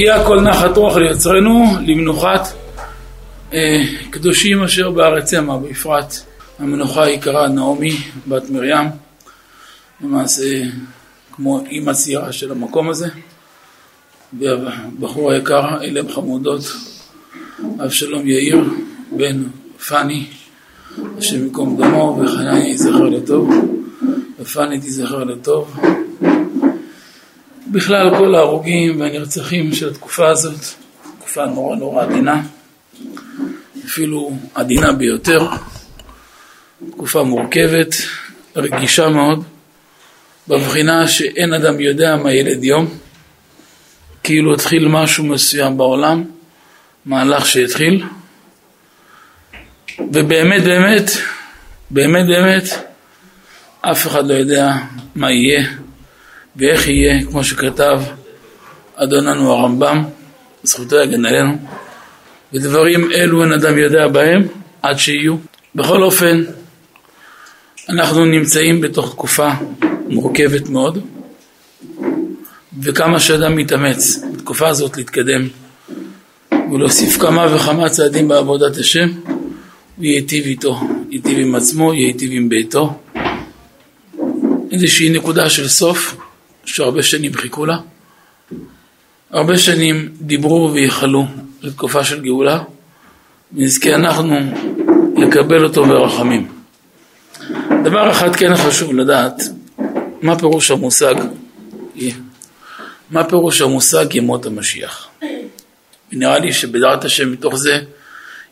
יהיה הכל נחת רוח ליוצרנו, למנוחת אה, קדושים אשר בארץ המה, בפרט המנוחה היקרה נעמי, בת מרים, למעשה כמו אימא צעירה של המקום הזה, והבחור היקר, אלם חמודות, אבשלום יאיר, בן פאני, השם ייקום דמו, וחנניה יזכר לטוב, ופאני תזכר לטוב. בכלל כל ההרוגים והנרצחים של התקופה הזאת, תקופה נורא נורא עדינה, אפילו עדינה ביותר, תקופה מורכבת, רגישה מאוד, בבחינה שאין אדם יודע מה ילד יום, כאילו התחיל משהו מסוים בעולם, מהלך שהתחיל, ובאמת באמת, באמת באמת, אף אחד לא יודע מה יהיה ואיך יהיה, כמו שכתב אדוננו הרמב"ם, זכותו יגן עלינו, ודברים אלו אין אדם יודע בהם עד שיהיו. בכל אופן, אנחנו נמצאים בתוך תקופה מורכבת מאוד, וכמה שאדם מתאמץ בתקופה הזאת להתקדם ולהוסיף כמה וכמה צעדים בעבודת השם, הוא ייטיב איתו, ייטיב עם עצמו, ייטיב עם ביתו. איזושהי נקודה של סוף, שהרבה שנים חיכו לה. הרבה שנים דיברו וייחלו לתקופה של גאולה, ונזכה אנחנו לקבל אותו ברחמים. דבר אחד כן חשוב לדעת, מה פירוש המושג, מה פירוש המושג ימות המשיח. ונראה לי שבדעת השם מתוך זה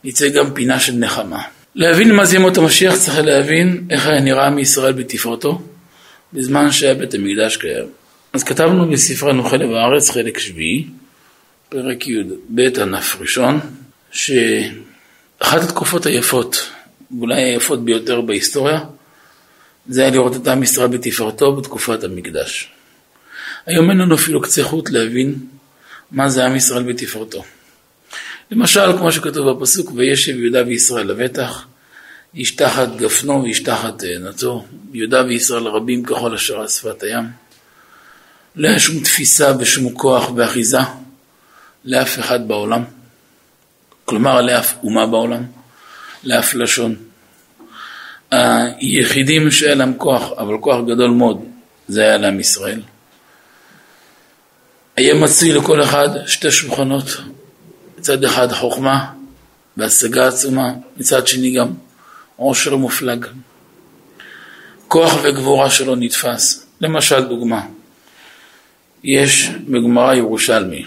יצא גם פינה של נחמה. להבין מה זה ימות המשיח צריך להבין איך היה נראה מישראל בתפארתו בזמן שהיה בית המקדש קיים. אז כתבנו בספרנו חלב הארץ, חלק שביעי, פרק י"ב ענף ראשון, שאחת התקופות היפות, ואולי היפות ביותר בהיסטוריה, זה היה לראות את עם ישראל בתפארתו בתקופת המקדש. היום אין לנו אפילו קצה חוט להבין מה זה עם ישראל בתפארתו. למשל, כמו שכתוב בפסוק, וישב יהודה וישראל לבטח, איש תחת גפנו ואיש תחת תאנתו, יהודה וישראל רבים ככל אשר על שפת הים. לא היה שום תפיסה ושום כוח ואחיזה לאף אחד בעולם, כלומר לאף אומה בעולם, לאף לשון. היחידים שהיה להם כוח, אבל כוח גדול מאוד, זה היה לעם ישראל. היה מצוי לכל אחד שתי שולחנות, מצד אחד חוכמה והשגה עצומה, מצד שני גם עושר מופלג. כוח וגבורה שלו נתפס. למשל דוגמה, יש בגמרא ירושלמי,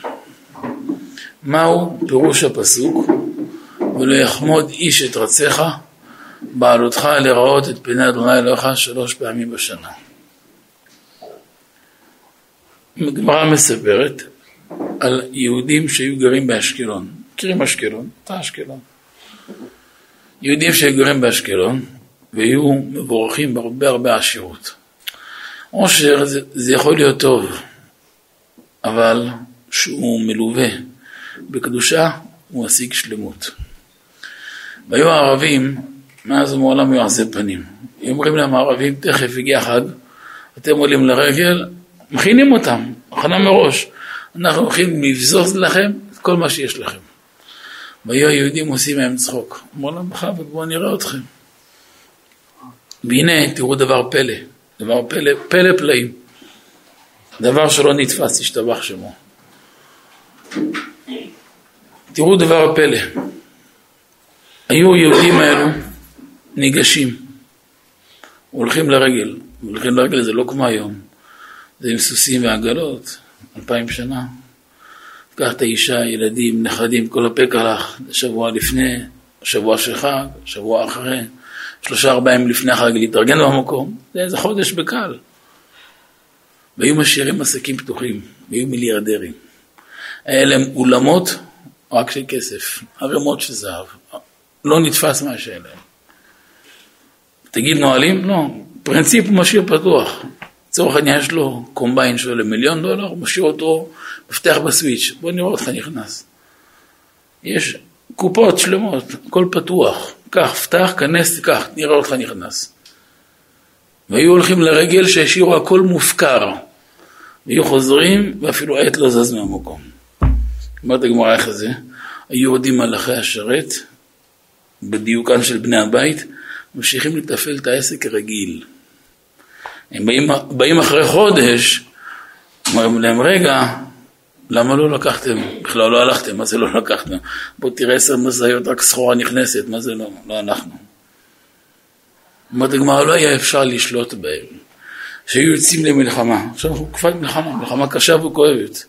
מהו פירוש הפסוק ולא יחמוד איש את רציך בעלותך לראות את פני אדוני אלוהיך שלוש פעמים בשנה. הגמרא מספרת על יהודים שהיו גרים באשקלון. מכירים אשקלון? אתה אשקלון. יהודים שהיו גרים באשקלון והיו מבורכים בהרבה הרבה עשירות. עושר זה, זה יכול להיות טוב, אבל שהוא מלווה בקדושה הוא משיג שלמות. והיו הערבים, מאז ומעולם היו פנים. אומרים להם הערבים, תכף הגיע חג, אתם עולים לרגל, מכינים אותם, הכנה מראש. אנחנו הולכים לבזוז לכם את כל מה שיש לכם. והיו היהודים עושים מהם צחוק. אמרו להם, בכבוד, בואו נראה אתכם. והנה, תראו דבר פלא, דבר פלא, פלא פלאים. דבר שלא נתפס, השתבח שמו. תראו דבר פלא. היו היהודים האלו ניגשים, הולכים לרגל. הולכים לרגל זה לא כמו היום. זה עם סוסים ועגלות, אלפיים שנה. קח את האישה, ילדים, נכדים, כל הפק הלך, שבוע לפני, שבוע של חג, שבוע אחרי, שלושה ארבעה ימים לפני החג להתארגן במקום, זה איזה חודש בקל. והיו משאירים עסקים פתוחים, והיו מיליארדרים. היה להם אולמות רק של כסף, ערימות של זהב. לא נתפס מה שהיה להם. תגיד נהלים? לא. פרינציפ משאיר פתוח. לצורך העניין יש לו קומביין שעולה מיליון דולר, הוא משאיר אותו, מפתח בסוויץ', בוא נראה אותך נכנס. יש קופות שלמות, הכל פתוח, קח, פתח, כנס, קח, נראה אותך נכנס. והיו הולכים לרגל שהשאירו הכל מופקר. והיו חוזרים, ואפילו עט לא זז מהמקום. אומרת הגמרא איך זה, היהודים מלאכי השרת, בדיוקן של בני הבית, ממשיכים לתפעל את העסק כרגיל. הם באים, באים אחרי חודש, אומרים להם, רגע, למה לא לקחתם? בכלל לא הלכתם, מה זה לא לקחתם? בוא תראה עשר משאיות, רק סחורה נכנסת, מה זה לא? לא הלכנו. אומרת הגמרא, לא היה אפשר לשלוט בהם. שהיו יוצאים למלחמה. עכשיו אנחנו תקופת מלחמה, מלחמה קשה וכואבת.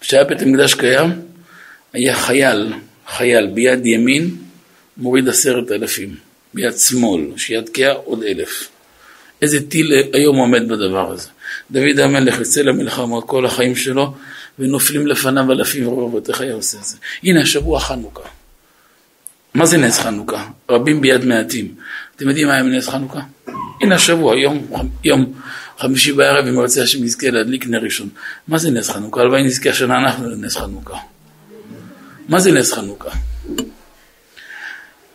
כשהיה בית המקדש קיים, היה חייל, חייל ביד ימין מוריד עשרת אלפים, ביד שמאל, שיד קאה עוד אלף. איזה טיל היום עומד בדבר הזה. דוד המלך יוצא למלחמות כל החיים שלו, ונופלים לפניו אלפים ורבות, איך היה עושה את זה? הנה השבוע חנוכה. מה זה נס חנוכה? רבים ביד מעטים. אתם יודעים מה היה נס חנוכה? הנה השבוע, יום, יום חמישי בערב, אם רוצה השם נזכה להדליק נר ראשון. מה זה נס חנוכה? הלוואי נזכה השנה אנחנו לנס חנוכה. מה זה נס חנוכה?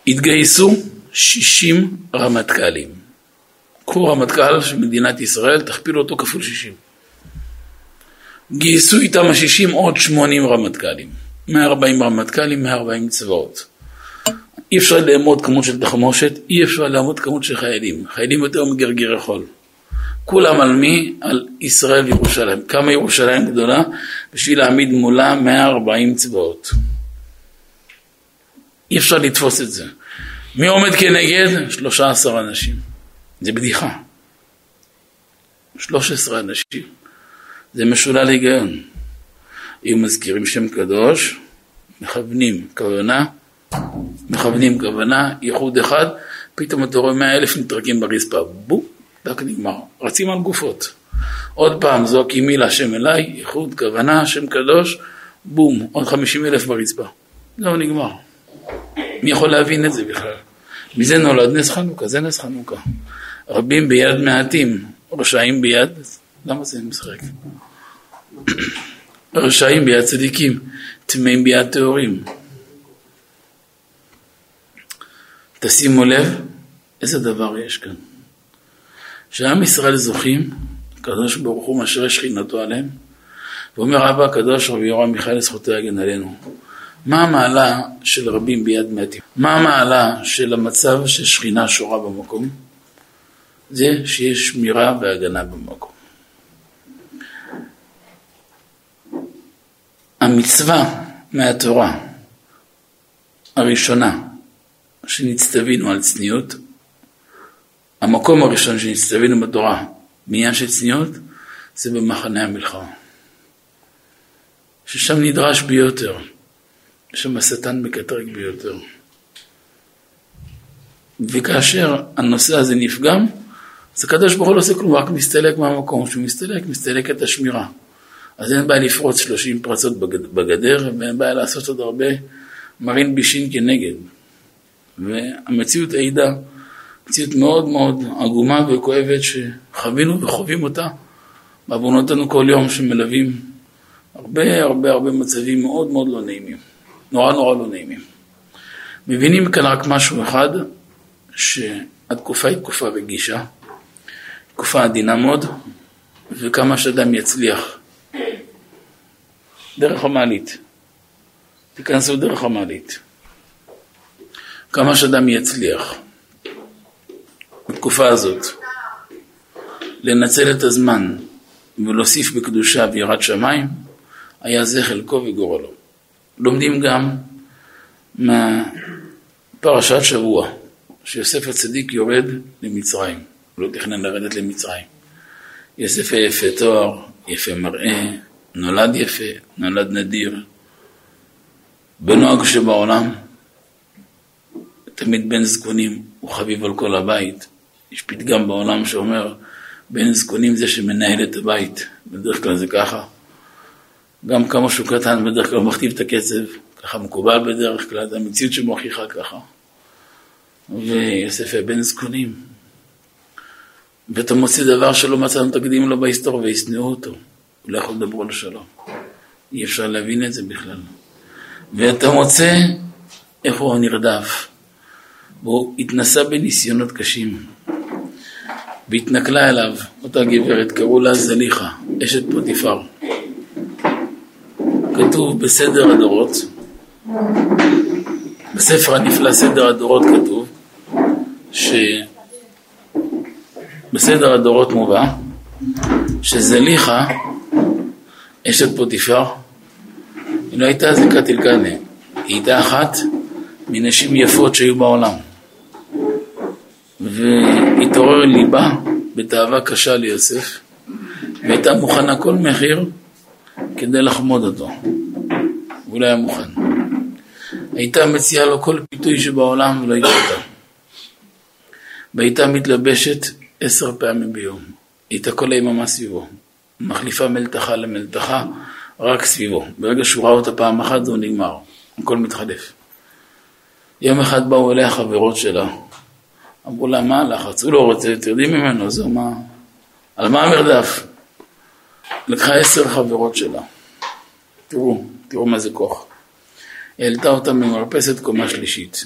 התגייסו 60 רמטכ"לים. קחו רמטכ"ל של מדינת ישראל, תכפילו אותו כפול 60. גייסו איתם ה-60 עוד 80 רמטכ"לים. 140 רמטכ"לים, 140 צבאות. אי אפשר לאמוד כמות של תחמושת, אי אפשר לאמוד כמות של חיילים. חיילים יותר מגרגרי חול. כולם על מי? על ישראל וירושלים. כמה ירושלים גדולה? בשביל להעמיד מולה 140 צבאות. אי אפשר לתפוס את זה. מי עומד כנגד? 13 אנשים. זה בדיחה. 13 אנשים. זה משולל היגיון. אם מזכירים שם קדוש, מכוונים כוונה, מכוונים כוונה, ייחוד אחד, פתאום אתה רואה מאה אלף נטרקים ברצפה, בום, רק נגמר, רצים על גופות. עוד פעם זועקים מי להשם אליי, ייחוד, כוונה, שם קדוש, בום, עוד חמישים אלף ברצפה. זהו, נגמר. מי יכול להבין את זה בכלל? מזה נולד נס חנוכה, זה נס חנוכה. רבים ביד מעטים, רשעים ביד, למה זה משחק? רשעים ביד צדיקים, טמאים ביד טהורים. תשימו לב איזה דבר יש כאן. שעם ישראל זוכים, הקדוש ברוך הוא משרה שכינתו עליהם, ואומר אבא הקדוש רבי יורם מיכאל זכותו יגן עלינו. מה המעלה של רבים ביד מעטים? מה המעלה של המצב ששכינה שורה במקום? זה שיש שמירה והגנה במקום. המצווה מהתורה הראשונה שנצטווינו על צניעות, המקום הראשון שנצטווינו בתורה בעניין של צניעות זה במחנה המלחמה. ששם נדרש ביותר, שם השטן מקטרג ביותר. וכאשר הנושא הזה נפגם, אז הקדוש ברוך הוא לא עושה כלום, רק מסתלק מהמקום, כשהוא מסתלק, מסתלק את השמירה. אז אין בעיה לפרוץ 30 פרצות בגדר, ואין בעיה לעשות עוד הרבה מרין בישין כנגד. והמציאות העידה, מציאות מאוד מאוד עגומה וכואבת שחווינו וחווים אותה בעוונותינו כל יום שמלווים הרבה הרבה הרבה מצבים מאוד מאוד לא נעימים, נורא נורא לא נעימים. מבינים כאן רק משהו אחד, שהתקופה היא תקופה רגישה, תקופה עדינה מאוד, וכמה שאדם יצליח דרך המעלית. תיכנסו דרך המעלית. כמה שאדם יצליח בתקופה הזאת לנצל את הזמן ולהוסיף בקדושה ויראת שמיים, היה זה חלקו וגורלו. לומדים גם מהפרשת שבוע, שיוסף הצדיק יורד למצרים, הוא לא תכנן לרדת למצרים. יוסף יפה תואר, יפה מראה, נולד יפה, נולד נדיר, בנוהג שבעולם, תמיד בן זקונים הוא חביב על כל הבית. יש פתגם בעולם שאומר, בן זקונים זה שמנהל את הבית, בדרך כלל זה ככה. גם כמה שהוא קטן בדרך כלל מכתיב את הקצב, ככה מקובל בדרך כלל, זו המציאות שמוכיחה ככה. ויוסף היה בן זקונים. ואתה מוציא דבר שלא מצאנו תקדים לו בהיסטוריה וישנאו אותו. הוא לא יכול לדבר על שלום. אי אפשר להבין את זה בכלל. ואתה מוצא איך הוא נרדף. והוא התנסה בניסיונות קשים. והתנכלה אליו אותה גברת, קראו לה זליכה, אשת פוטיפר. כתוב בסדר הדורות, בספר הנפלא סדר הדורות כתוב שבסדר הדורות מובא שזליכה, אשת פוטיפר, היא לא הייתה זיקת אלקנה, היא הייתה אחת מנשים יפות שהיו בעולם. והתעורר ליבה בתאווה קשה ליוסף, והייתה מוכנה כל מחיר כדי לחמוד אותו. הוא לא היה מוכן. הייתה מציעה לו כל פיתוי שבעולם ולא הייתה אותה. והייתה מתלבשת עשר פעמים ביום. הייתה כל היממה סביבו. מחליפה מלתחה למלתחה רק סביבו. ברגע שהוא ראה אותה פעם אחת זה נגמר. הכל מתחלף. יום אחד באו אליה חברות שלה. אמרו לה, מה הלחץ? הוא לא רוצה, תרדי ממנו, זו מה... על מה המרדף? לקחה עשר חברות שלה. תראו, תראו מה זה כוח. העלתה אותם ממרפסת קומה שלישית.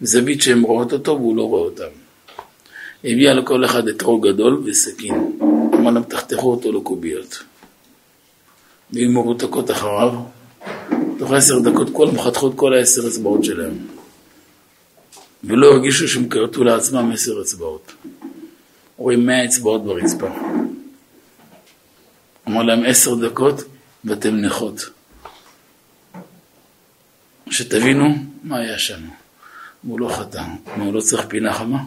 זווית שהן רואות אותו והוא לא רואה אותם. הביאה לכל אחד אתרוג גדול וסכין. אמר להם, תחתכו אותו לקוביות. והיו מרותקות אחריו. תוך עשר דקות כולם חתכו את כל העשר אצבעות שלהם. ולא הרגישו שהם כרתו לעצמם עשר אצבעות. רואים מאה אצבעות ברצפה. אמר להם עשר דקות ואתם נכות. שתבינו מה היה שם. הוא לא חטא, הוא לא צריך פינה חמה.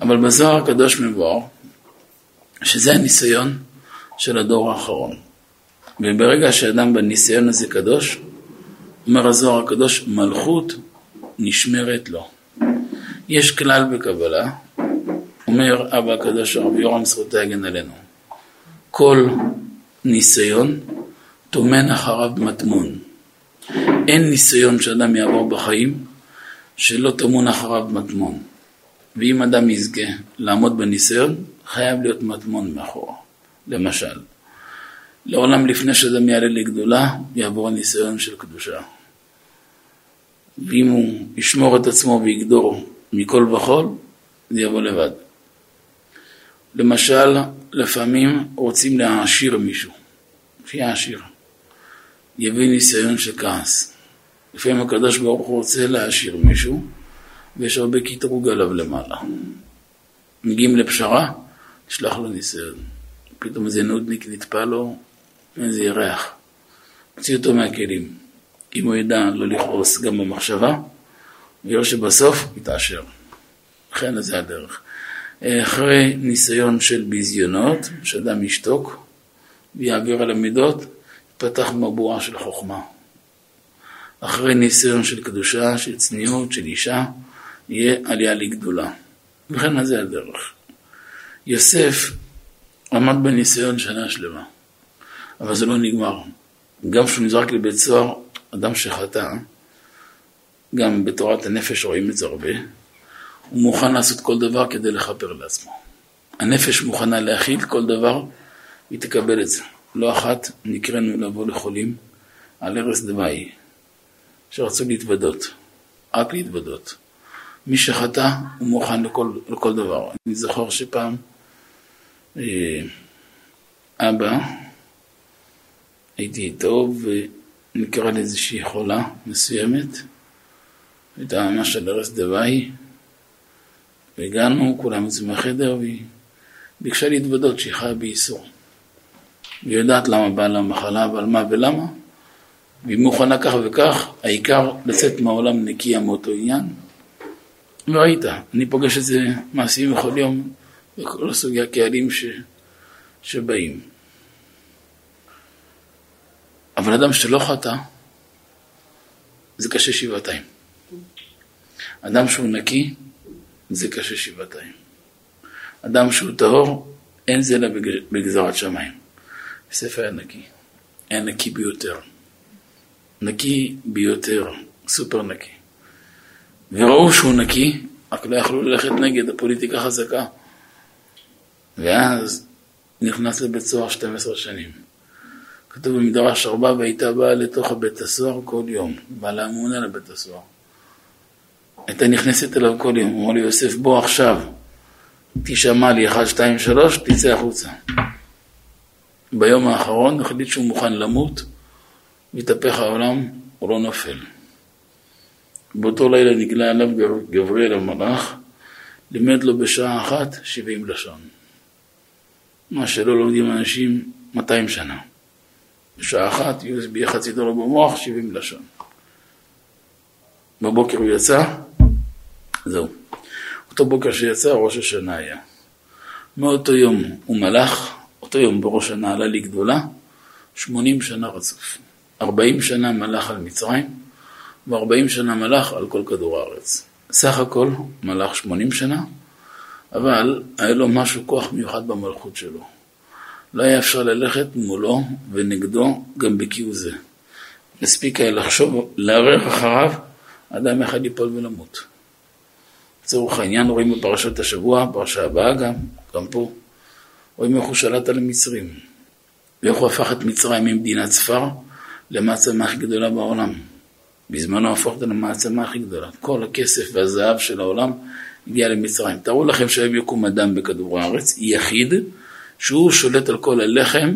אבל בזוהר הקדוש מבואר שזה הניסיון של הדור האחרון. וברגע שאדם בניסיון הזה קדוש, אומר הזוהר הקדוש, מלכות נשמרת לו. יש כלל בקבלה, אומר אבא הקדוש הרב יורם זכותי הגן עלינו, כל ניסיון טומן אחריו מטמון. אין ניסיון שאדם יעבור בחיים שלא טמון אחריו מטמון. ואם אדם יזכה לעמוד בניסיון, חייב להיות מטמון מאחורה. למשל, לעולם לפני שאדם יעלה לגדולה, יעבור הניסיון של קדושה. ואם הוא ישמור את עצמו ויגדור מכל וכול, זה יבוא לבד. למשל, לפעמים רוצים להעשיר מישהו, שיהיה עשיר. יביא ניסיון של כעס. לפעמים הקדוש ברוך הוא רוצה להעשיר מישהו, ויש הרבה קטרוג עליו למעלה. מגיעים לפשרה, נשלח לו ניסיון. פתאום איזה נודניק נטפל לו, איזה ירח. הוציא אותו מהכלים. אם הוא ידע לא לכעוס גם במחשבה, ויראה שבסוף יתעשר. לכן זה הדרך. אחרי ניסיון של ביזיונות, שאדם ישתוק ויעביר על המידות, יתפתח מבואה של חוכמה. אחרי ניסיון של קדושה, של צניעות, של אישה, יהיה עלייה לגדולה. וכן זה הדרך. יוסף עמד בניסיון שנה שלמה, אבל זה לא נגמר. גם כשהוא נזרק לבית סוהר, אדם שחטא, גם בתורת הנפש רואים את זה הרבה, הוא מוכן לעשות כל דבר כדי לכפר לעצמו. הנפש מוכנה להכיל כל דבר, היא תקבל את זה. לא אחת נקראנו לבוא לחולים על ערש דווי, שרצו להתוודות, רק להתוודות. מי שחטא הוא מוכן לכל, לכל דבר. אני זוכר שפעם אה, אבא, הייתי איתו ונקרא לאיזושהי חולה מסוימת, הייתה ממש על ערש דווי, והגענו, כולם יוצאים מהחדר, והיא ביקשה להתוודות שהיא חיה בייסור. והיא יודעת למה באה לה מחלה ועל מה ולמה, והיא מוכנה כך וכך, העיקר לצאת מהעולם נקייה מאותו עניין. וראית, אני פוגש את זה מעשים בכל יום בכל סוגי הקהלים ש... שבאים. אבל אדם שלא חטא, זה קשה שבעתיים. אדם שהוא נקי, זה קשה שבעתיים. אדם שהוא טהור, אין זה אלא בגזרת שמיים. יוסף היה נקי, היה נקי ביותר. נקי ביותר, סופר נקי. וראו שהוא נקי, רק לא יכלו ללכת נגד הפוליטיקה חזקה. ואז נכנס לבית סוהר 12 שנים. כתוב במדרש ארבע והייתה באה לתוך הבית הסוהר כל יום, בעלה אמונה לבית הסוהר. הייתה נכנסת אליו כל יום, אמר לי יוסף בוא עכשיו, תשמע לי 1, 2, 3, תצא החוצה. ביום האחרון החליט שהוא מוכן למות, מתהפך העולם, הוא לא נופל. באותו לילה נגלה עליו גבריאל המלאך, לימד לו בשעה אחת שבעים לשון. מה שלא לומדים אנשים 200 שנה. בשעה אחת USB חצי דולר במוח, 70 לשון. בבוקר הוא יצא, זהו. אותו בוקר שיצא, ראש השנה היה. מאותו יום הוא מלך, אותו יום בראש השנה עלה לי גדולה, 80 שנה רצוף. 40 שנה מלך על מצרים, ו-40 שנה מלך על כל כדור הארץ. סך הכל מלך 80 שנה, אבל היה לו משהו, כוח מיוחד במלכות שלו. לא היה אפשר ללכת מולו ונגדו גם בכיו זה. מספיק היה לחשוב, לערער אחריו, אדם אחד ייפול ולמות. לצורך העניין רואים בפרשת השבוע, פרשה הבאה גם, גם פה, רואים איך הוא שלט על המצרים, ואיך הוא הפך את מצרים ממדינת ספר למעצמה הכי גדולה בעולם. בזמנו הפך אותה למעצמה הכי גדולה. כל הכסף והזהב של העולם הגיע למצרים. תארו לכם שהיום יקום אדם בכדור הארץ, יחיד, שהוא שולט על כל הלחם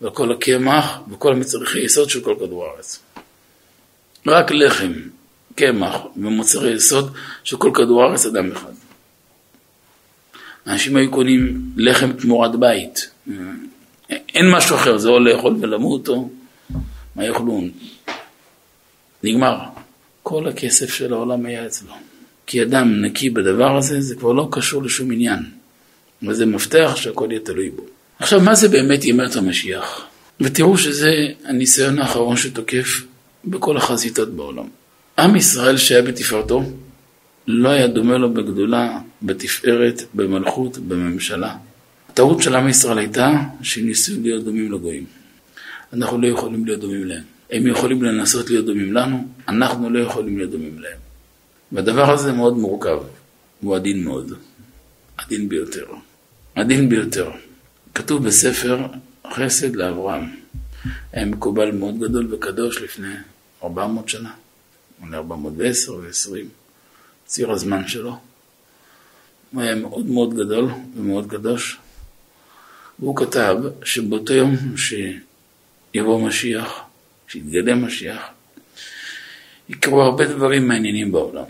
ועל כל הקמח וכל המצרכי יסוד של כל כדור הארץ. רק לחם, קמח ומוצרי יסוד של כל כדור הארץ אדם אחד. אנשים היו קונים לחם תמורת בית. אין משהו אחר, זה או לאכול ולמות או מה יאכלו. נגמר. כל הכסף של העולם היה אצלו. כי אדם נקי בדבר הזה, זה כבר לא קשור לשום עניין. וזה מפתח שהכל יהיה תלוי בו. עכשיו, מה זה באמת ימת המשיח? ותראו שזה הניסיון האחרון שתוקף בכל החזיתות בעולם. עם ישראל שהיה בתפארתו, לא היה דומה לו בגדולה, בתפארת, במלכות, בממשלה. הטעות של עם ישראל הייתה שניסו להיות דומים לגויים. אנחנו לא יכולים להיות דומים להם. הם יכולים לנסות להיות דומים לנו, אנחנו לא יכולים להיות דומים להם. והדבר הזה מאוד מורכב, הוא עדין מאוד, עדין ביותר. עדין ביותר. כתוב בספר חסד לאברהם. היה מקובל מאוד גדול וקדוש לפני 400 שנה, אולי 410 ו-20, ציר הזמן שלו. הוא היה מאוד מאוד גדול ומאוד קדוש. והוא כתב שבאותו יום שיבוא משיח, שיתגלה משיח, יקרו הרבה דברים מעניינים בעולם.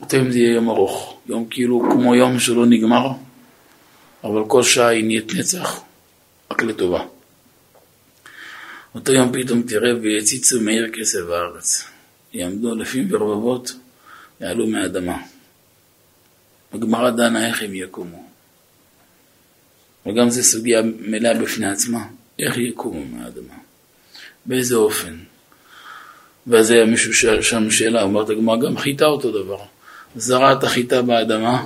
אותו יום זה יהיה יום ארוך, יום כאילו כמו יום שלא נגמר, אבל כל שעה היא נהיית נצח, רק לטובה. אותו יום פתאום תראה ויציצו מאיר כסף הארץ. יעמדו אלפים ורבבות, יעלו מהאדמה. הגמרא דנה איך הם יקומו. וגם זו סוגיה מלאה בפני עצמה, איך יקומו מהאדמה. באיזה אופן. ואז היה מישהו שאל שם שאלה, אמרת הגמרא, גם חיטה אותו דבר. זרע את החיטה באדמה,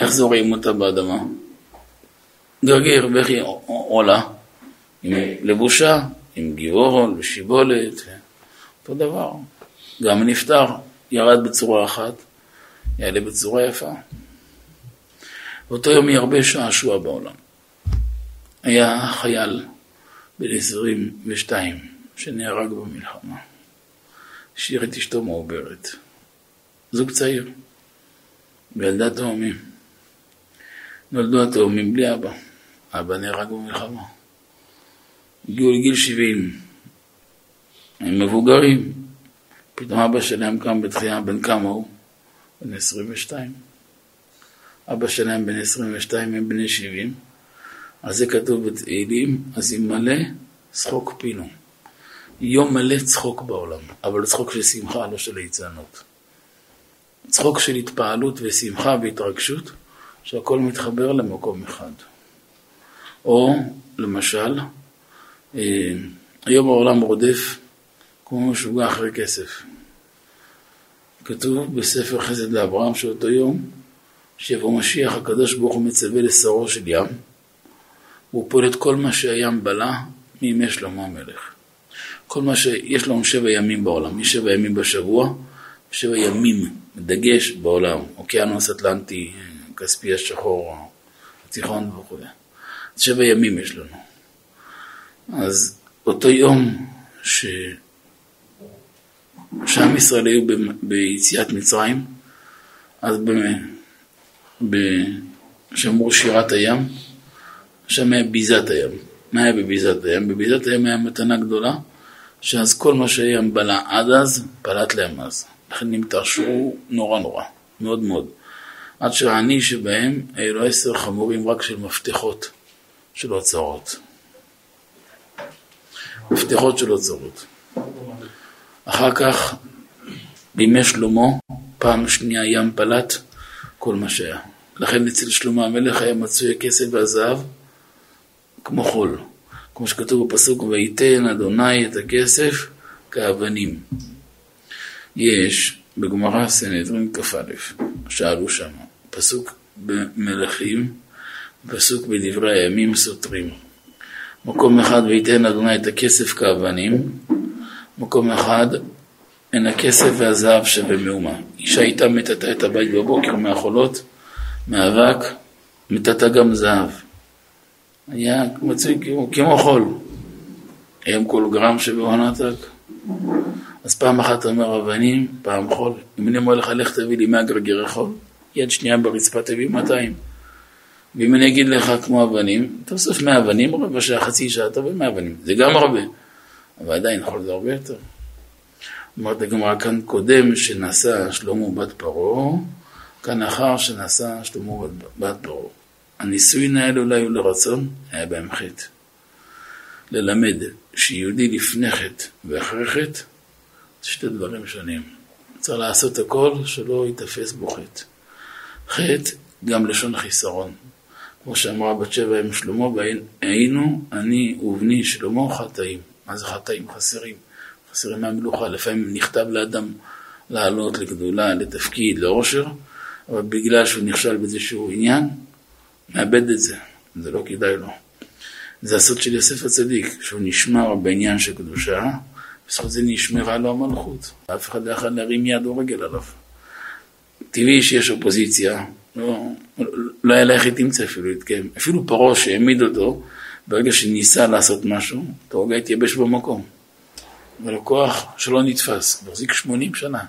איך זורעים אותה באדמה? ואיך היא עולה? עם לבושה, עם גיבור ושיבולת, אותו דבר. גם נפטר, ירד בצורה אחת, יעלה בצורה יפה. באותו יום ירבה שעשוע בעולם. היה חייל בן 22 שנהרג במלחמה. השאיר את אשתו מעוברת. זוג צעיר, וילדה תאומים. נולדו התאומים בלי אבא. אבא נהרג במלחמה. הגיעו לגיל 70. הם מבוגרים. פתאום אבא שלהם קם בתחייה, בן כמה הוא? בן 22. אבא שלהם בן 22, הם בני 70. אז זה כתוב בתהילים, אז ימלא צחוק פינו. יום מלא צחוק בעולם, אבל צחוק של שמחה, לא של ליצנות. צחוק של התפעלות ושמחה והתרגשות, שהכל מתחבר למקום אחד. או למשל, אה, היום העולם רודף כמו משוגע אחרי כסף. כתוב בספר חסד לאברהם שאותו יום שיבוא משיח הקדוש ברוך הוא מצווה לשרו של ים הוא פועל את כל מה שהים בלע מימי שלמה המלך. כל מה שיש לנו שבע ימים בעולם, יש שבע ימים בשבוע, שבע ימים, דגש בעולם, אוקיינוס אטלנטי, כספי השחור, התיכון וכו'. שבע ימים יש לנו. אז אותו יום ש... שעם ישראל היו ב... ביציאת מצרים, אז ב... ב... שמרו שירת הים, שם היה ביזת הים. מה היה בביזת הים? בביזת הים היה מתנה גדולה, שאז כל מה שהים בלע עד אז, פלט להם אז. לכן הם תרשו נורא נורא, מאוד מאוד. עד שהעני שבהם, היו לו עשר חמורים רק של מפתחות של אוצרות. מפתחות של אוצרות. אחר כך, בימי שלמה, פעם שנייה ים פלט כל מה שהיה. לכן אצל שלמה המלך היה מצוי הכסף והזהב כמו חול. כמו שכתוב בפסוק, וייתן אדוני את הכסף כאבנים. יש בגמרא סנהדרין כ"א, שאלו שם, פסוק במלכים, פסוק בדברי הימים סותרים. מקום אחד וייתן אדוני את הכסף כאבנים, מקום אחד אין הכסף והזהב שווה מאומה. אישה איתה מטאטה את הבית בבוקר מהחולות, מאבק, מטאטה גם זהב. היה מצוי כמו, כמו חול. היום כל גרם עתק. אז פעם אחת אומר אבנים, פעם חול. אם אני אומר לך, לך תביא לי 100 גרגרי חול, יד שנייה ברצפה תביא 200. ואם אני אגיד לך כמו אבנים, תוסף 100 אבנים, רבע שעה, חצי שעה, תביא 100 אבנים. זה גם הרבה, אבל עדיין חול זה הרבה יותר. אמרת הגמרא כאן קודם שנשא שלמה בת פרעה, כאן אחר שנשא שלמה בת פרעה. הנישואין האלו לא היו לרצון, היה בהם חטא. ללמד שיהודי לפני חטא ואחרי חטא, זה שתי דברים שונים. צריך לעשות הכל שלא ייתפס בו חטא. חטא גם לשון חיסרון. כמו שאמרה בת שבע עם שלמה, היינו אני ובני שלמה חטאים. מה זה חטאים? חסרים. חסרים מהמלוכה. לפעמים נכתב לאדם לעלות לגדולה, לתפקיד, לעושר, אבל בגלל שהוא נכשל באיזשהו עניין, מאבד את זה. זה לא כדאי לו. זה הסוד של יוסף הצדיק, שהוא נשמר בעניין של קדושה, בזכות זה נשמרה לו המלכות. אף אחד לא יכול להרים יד או רגל עליו. טבעי שיש אופוזיציה, לא היה לה תמצא אפילו. אפילו פרעה שהעמיד אותו, ברגע שניסה לעשות משהו, תורגע התייבש במקום. הכוח שלא נתפס, מחזיק 80 שנה,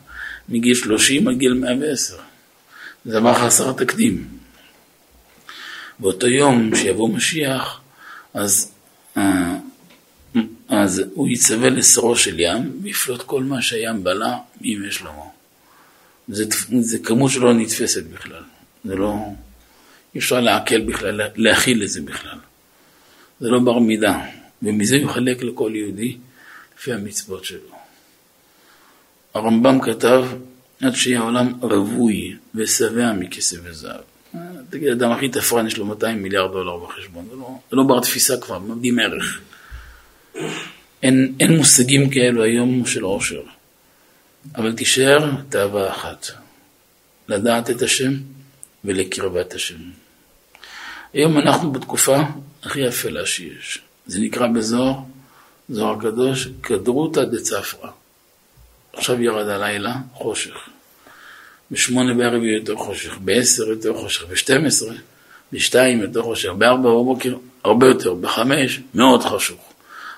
מגיל 30 עד גיל 110. זה דבר חסר תקדים. באותו יום שיבוא משיח, אז, אה, אז הוא יצווה לשרו של ים, ויפלוט כל מה שהים בלע מימי שלמה. זה, זה כמות שלא נתפסת בכלל. זה לא... אי אפשר לעכל בכלל, להכיל את זה בכלל. זה לא בר מידה. ומזה יחלק לכל יהודי לפי המצוות שלו. הרמב"ם כתב, עד שיהיה העולם רווי ושבע מכסף וזהב. תגיד, אדם הכי תפרן יש לו 200 מיליארד דולר בחשבון, זה לא, זה לא בר תפיסה כבר, מאבדים ערך. אין, אין מושגים כאלו היום של עושר, אבל תישאר תאווה אחת, לדעת את השם ולקרבת השם. היום אנחנו בתקופה הכי אפלה שיש. זה נקרא בזוהר, זוהר קדוש, כדרותא דצפרא. עכשיו ירד הלילה, חושך. בשמונה בערב יהיה יותר חושך, בעשר יותר חושך, בשתים עשרה, בשתיים יותר חושך, בארבע בבוקר הרבה יותר, בחמש מאוד חשוך.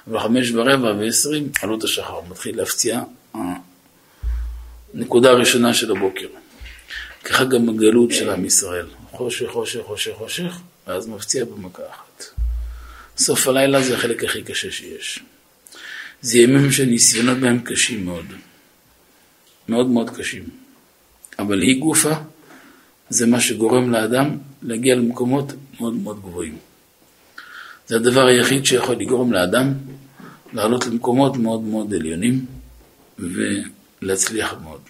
בחמש ורבע ועשרים עלות השחר, מתחיל להפציע הנקודה הראשונה של הבוקר. ככה גם הגלות של עם ישראל, חושך, חושך, חושך, חושך, ואז מפציע במכה אחת. סוף הלילה זה החלק הכי קשה שיש. זה ימים שניסיונות בהם קשים מאוד. מאוד מאוד קשים. אבל היא גופה, זה מה שגורם לאדם להגיע למקומות מאוד מאוד גבוהים. זה הדבר היחיד שיכול לגרום לאדם לעלות למקומות מאוד מאוד עליונים ולהצליח מאוד.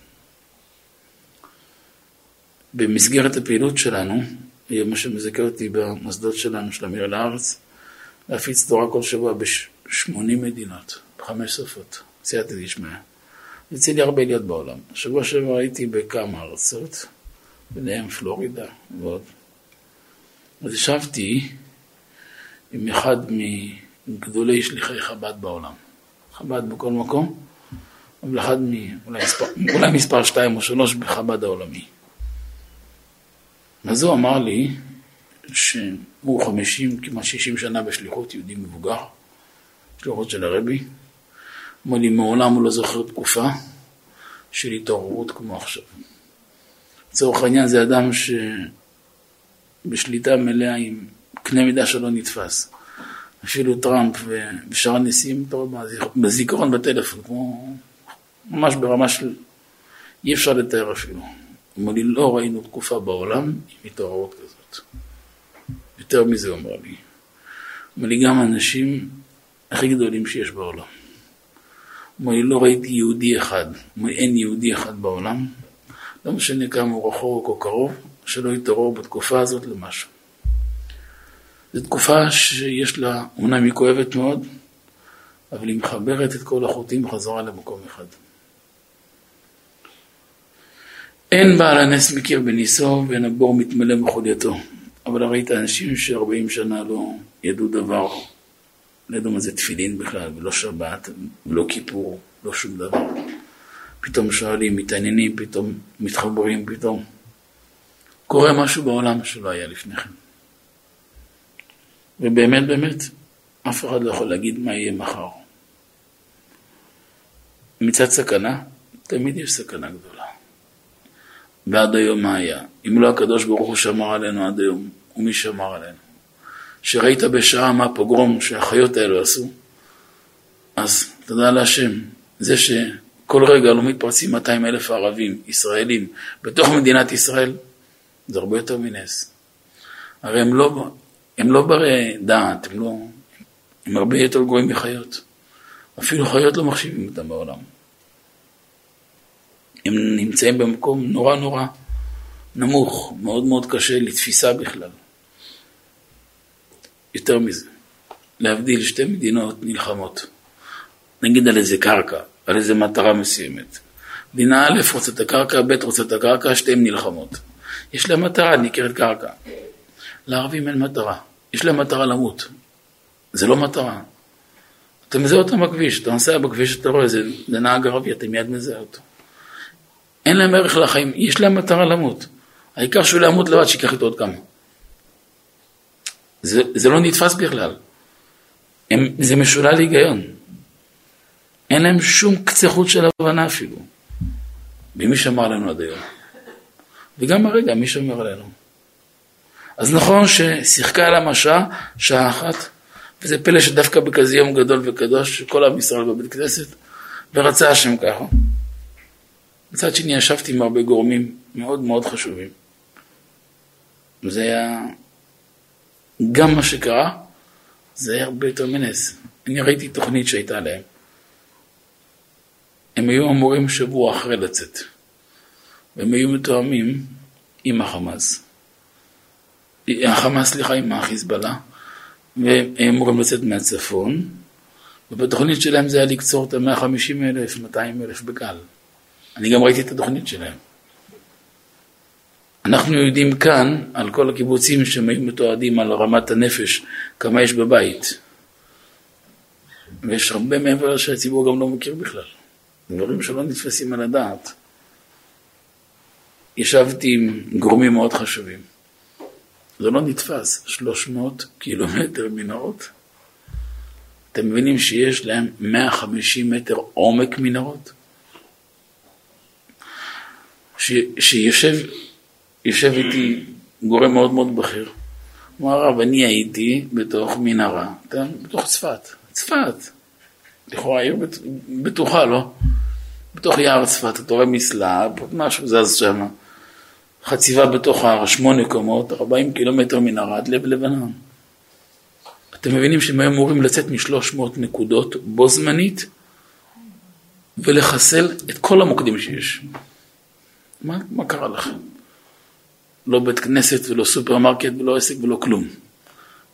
במסגרת הפעילות שלנו, מה שמזכה אותי במוסדות שלנו של אמיר לארץ, להפיץ תורה כל שבוע ב-80 מדינות, בחמש שפות, סייעתא דשמיא. יוצא לי הרבה להיות בעולם. שבוע שעבר הייתי בכמה ארצות, ביניהם פלורידה ועוד. אז ישבתי עם אחד מגדולי שליחי חב"ד בעולם. חב"ד בכל מקום, אבל אחד מ... אולי מספר, אולי מספר שתיים או שלוש בחב"ד העולמי. אז הוא אמר לי שהוא חמישים, כמעט שישים שנה בשליחות יהודי מבוגר, שליחות של הרבי. אמר לי, מעולם הוא לא זוכר תקופה של התעוררות כמו עכשיו. לצורך העניין זה אדם שבשליטה מלאה עם קנה מידה שלא נתפס. אפילו טראמפ ושאר הנשיאים, בזיכרון בטלפון, כמו ממש ברמה של אי אפשר לתאר אפילו. אומר לי, לא ראינו תקופה בעולם עם התעוררות כזאת. יותר מזה הוא אומר לי. אומר לי, גם האנשים הכי גדולים שיש בעולם. אומר לי, לא ראיתי יהודי אחד, אומר, אין יהודי אחד בעולם, לא משנה כמה הוא רחוק או קרוב, שלא יתעורר בתקופה הזאת למשהו. זו תקופה שיש לה, אומנם היא כואבת מאוד, אבל היא מחברת את כל החוטים חזרה למקום אחד. אין בעל הנס מכיר בניסו ואין הבור מתמלא מחולייתו. אבל ראית אנשים שארבעים שנה לא ידעו דבר, לא ידעו מה זה תפילין בכלל, ולא שבת, ולא כיפור, לא שום דבר. פתאום שואלים, מתעניינים, פתאום מתחברים, פתאום קורה משהו בעולם שלא היה לפני כן. ובאמת, באמת, אף אחד לא יכול להגיד מה יהיה מחר. מצד סכנה, תמיד יש סכנה גדולה. ועד היום מה היה? אם לא הקדוש ברוך הוא שמר עלינו עד היום, ומי שמר עלינו? שראית בשעה מה הפוגרום שהחיות האלו עשו, אז תודה להשם, זה שכל רגע לא מתפרצים 200 אלף ערבים, ישראלים, בתוך מדינת ישראל, זה הרבה יותר מנס. הרי הם לא, הם לא ברי דעת, הם לא... הם הרבה יותר גרועים מחיות. אפילו חיות לא מחשיבים אותם בעולם. הם נמצאים במקום נורא נורא נמוך, מאוד מאוד קשה לתפיסה בכלל. יותר מזה, להבדיל שתי מדינות נלחמות. נגיד על איזה קרקע, על איזה מטרה מסוימת. מדינה א' רוצה את הקרקע, ב' רוצה את הקרקע, שתיהן נלחמות. יש להם מטרה, נקראת קרקע. לערבים אין מטרה, יש להם מטרה למות. זה לא מטרה. אתה מזהה אותם בכביש, אתה נוסע בכביש, אתה רואה, זה, זה נהג ערבי, אתה מיד מזהה אותו. אין להם ערך לחיים, יש להם מטרה למות. העיקר שהוא ימות לבד, שיקח איתו עוד כמה. זה, זה לא נתפס בכלל. הם, זה משולל היגיון. אין להם שום קצה חוט של הבנה אפילו. ומי שמר עלינו עד היום? וגם הרגע, מי שמר עלינו? אז נכון ששיחקה על המשעה שעה אחת, וזה פלא שדווקא בכזה יום גדול וקדוש, שכל עם ישראל בבית כנסת, ורצה השם ככה. מצד שני ישבתי עם הרבה גורמים מאוד מאוד חשובים. זה היה, גם מה שקרה, זה היה הרבה יותר מנס. אני ראיתי תוכנית שהייתה להם. הם היו אמורים שבוע אחרי לצאת, והם היו מתואמים עם החמאס. החמאס, סליחה, עם החיזבאללה, והם אמורים לצאת מהצפון, ובתוכנית שלהם זה היה לקצור את ה-150 אלף, 200 אלף בגל. אני גם ראיתי את התוכנית שלהם. אנחנו יודעים כאן על כל הקיבוצים שהם היו מתועדים על רמת הנפש, כמה יש בבית. ויש הרבה מעבר שהציבור גם לא מכיר בכלל. דברים שלא נתפסים על הדעת. ישבתי עם גורמים מאוד חשובים. זה לא נתפס, 300 קילומטר מנהרות. אתם מבינים שיש להם 150 מטר עומק מנהרות? שיושב יושב איתי גורם מאוד מאוד בכיר. אמר, הרב, אני הייתי בתוך מנהרה, בתוך צפת, צפת, לכאורה עיר בטוחה, לא? בתוך יער צפת, אתה רואה מסלב, משהו זז שם, חציבה בתוך ההר, שמונה קומות, 40 קילומטר מנהרה עד לב לבנון. אתם מבינים שהם היו אמורים לצאת משלוש מאות נקודות בו זמנית ולחסל את כל המוקדים שיש. מה, מה קרה לכם? לא בית כנסת ולא סופרמרקט ולא עסק ולא כלום.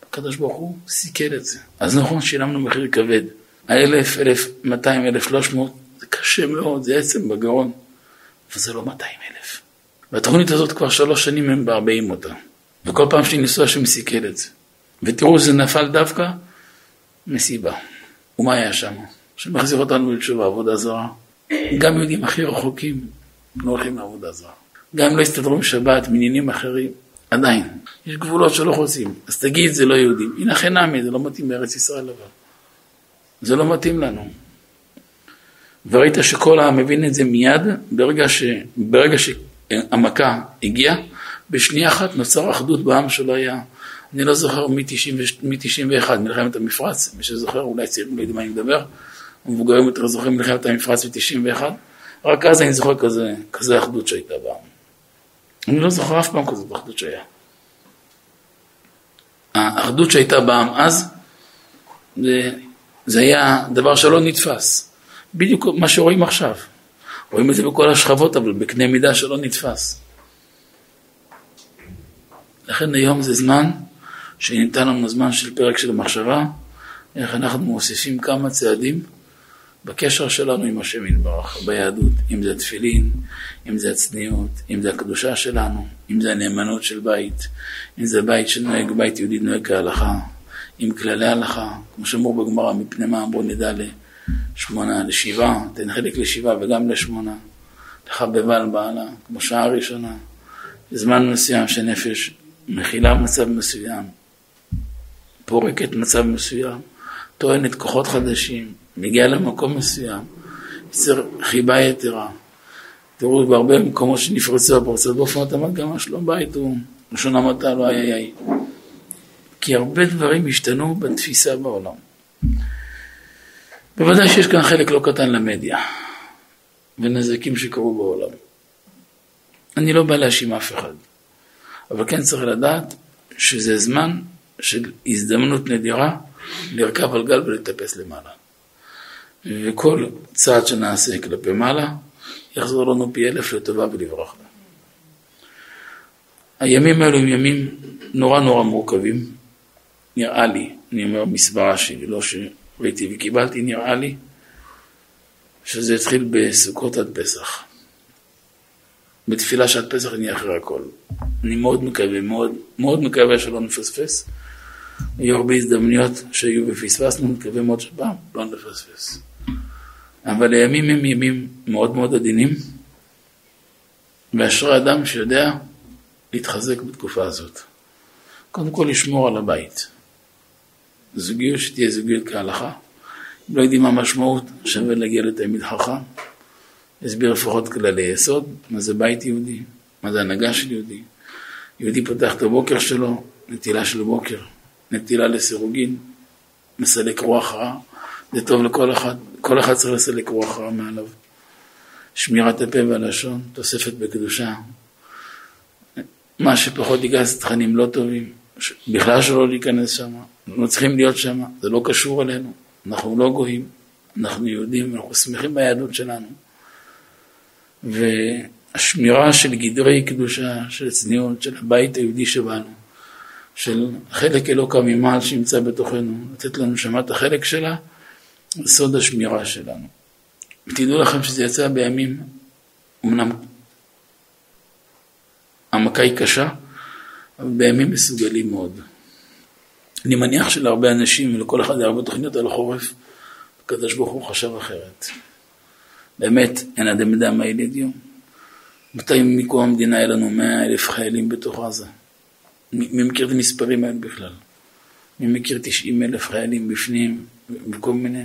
הקדוש ברוך הוא סיכל את זה. אז נכון, שילמנו מחיר כבד. האלף, אלף, מאתיים, אלף, שלוש מאות, זה קשה מאוד, זה עצם בגרון. אבל זה לא מאתיים אלף. והתוכנית הזאת כבר שלוש שנים הם בארבעים אותה. וכל פעם שאני נוסע שם סיכל את זה. ותראו, זה נפל דווקא מסיבה. ומה היה שם? שמחזיר אותנו לתשובה, עבודה זרה. גם יהודים הכי רחוקים לא הולכים לעבודה זרה. גם לא יסתדרו עם שבת, מעניינים אחרים, עדיין. יש גבולות שלא חוצים. אז תגיד, זה לא יהודים. הנה חינמי, זה לא מתאים בארץ ישראל אבל. זה לא מתאים לנו. וראית שכל העם מבין את זה מיד, ברגע, ש... ברגע שהמכה הגיעה, בשנייה אחת נוצר אחדות בעם שלא היה. אני לא זוכר מ-91, מלחמת המפרץ, מי שזוכר, אולי צעירים לא יודעים מה אני מדבר, המבוגרים יותר זוכרים מלחמת המפרץ ב-91, רק אז אני זוכר כזה, כזה אחדות שהייתה בעם. אני לא זוכר אף פעם כזאת אחדות שהיה. האחדות שהייתה בעם אז, זה, זה היה דבר שלא נתפס. בדיוק מה שרואים עכשיו. רואים את זה בכל השכבות, אבל בקנה מידה שלא נתפס. לכן היום זה זמן שניתן לנו זמן של פרק של מחשבה, איך אנחנו מוסיפים כמה צעדים בקשר שלנו עם השם יתברך, ביהדות, אם זה התפילין, אם זה הצניעות, אם זה הקדושה שלנו, אם זה הנאמנות של בית, אם זה בית שנוהג, בית יהודי נוהג כהלכה, עם כללי הלכה, כמו שאמרו בגמרא, מפני מה אמרו נדע לשמונה, לשבעה, תן חלק לשבעה וגם לשמונה, לחבבה על בעלה, כמו שעה ראשונה, זמן מסוים שנפש מכילה מצב מסוים, פורקת מצב מסוים, טוענת כוחות חדשים, מגיעה למקום מסוים, יוצר חיבה יתרה. תראו, בהרבה מקומות שנפרצו הפרצות באופן התאמת גם השלום בית הוא לשון המעטה לא היה יאי. כי הרבה דברים השתנו בתפיסה בעולם. בוודאי שיש כאן חלק לא קטן למדיה ונזקים שקרו בעולם. אני לא בא להאשים אף אחד, אבל כן צריך לדעת שזה זמן של הזדמנות נדירה לרכב על גל ולטפס למעלה. וכל צעד שנעשה כלפי מעלה, יחזור לנו פי אלף לטובה ולברכה. הימים האלו הם ימים נורא נורא מורכבים, נראה לי, אני אומר מסברה שלי, לא שראיתי וקיבלתי, נראה לי שזה יתחיל בסוכות עד פסח. בתפילה שעד פסח אני אחרי הכל. אני מאוד מקווה, מאוד, מאוד מקווה שלא נפספס. היו הרבה הזדמנויות שהיו ופספסנו, מקווה מאוד שפעם לא נפספס. אבל הימים הם ימים מאוד מאוד עדינים, ואשרי אדם שיודע להתחזק בתקופה הזאת. קודם כל לשמור על הבית. זוגיות שתהיה זוגיות כהלכה. אם לא יודעים מה המשמעות, שווה להגיע לתלמיד חכם. הסביר לפחות כללי יסוד, מה זה בית יהודי, מה זה הנהגה של יהודי. יהודי פותח את הבוקר שלו, נטילה של בוקר, נטילה לסירוגין, מסלק רוח רע, זה טוב לכל אחד, כל אחד צריך רוח רע מעליו. שמירת הפה והלשון, תוספת בקדושה. מה שפחות ייכנס תכנים לא טובים, בכלל שלא להיכנס שם, לא צריכים להיות שם, זה לא קשור אלינו, אנחנו לא גויים, אנחנו יהודים, אנחנו שמחים ביהדות שלנו. והשמירה של גדרי קדושה, של צניעות, של הבית היהודי שבנו, של חלק אלוקא ממעל שימצא בתוכנו, לתת לנו שמה את החלק שלה, סוד השמירה שלנו. ותדעו לכם שזה יצא בימים, אמנם המכה היא קשה, אבל בימים מסוגלים מאוד. אני מניח שלהרבה אנשים ולכל אחד הרבה תוכניות על החורף, הקדוש ברוך הוא חשב אחרת. באמת, אין אדם יודע מה ילד יום. מתי מקום המדינה היה לנו מאה אלף חיילים בתוך עזה? מי מכיר את המספרים האלה בכלל? מי מכיר תשעים אלף חיילים בפנים וכל מיני?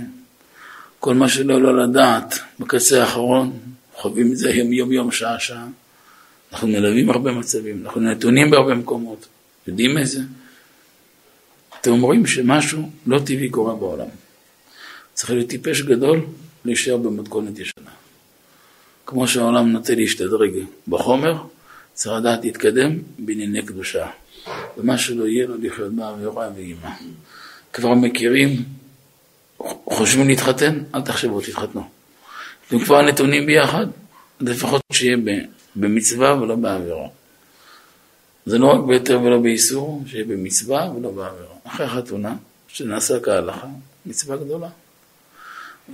כל מה שלא לא לדעת, בקצה האחרון, חווים את זה יום יום יום, שעה שעה. אנחנו מלווים הרבה מצבים, אנחנו נתונים בהרבה מקומות, יודעים איזה? אתם אומרים שמשהו לא טבעי קורה בעולם. צריך להיות טיפש גדול להישאר במתכונת ישנה. כמו שהעולם נוטה להשתדרג בחומר, צריך לדעת להתקדם בענייני קדושה. ומה שלא יהיה לו לחיות באווירה ואימה. כבר מכירים, חושבים להתחתן, אל תחשבו, תתחתנו. אתם כבר נתונים ביחד, לפחות שיהיה במצווה ולא בעבירה. זה לא רק בהיתר ולא באיסור, שיהיה במצווה ולא בעבירה. אחרי חתונה, שנעשה כהלכה, מצווה גדולה.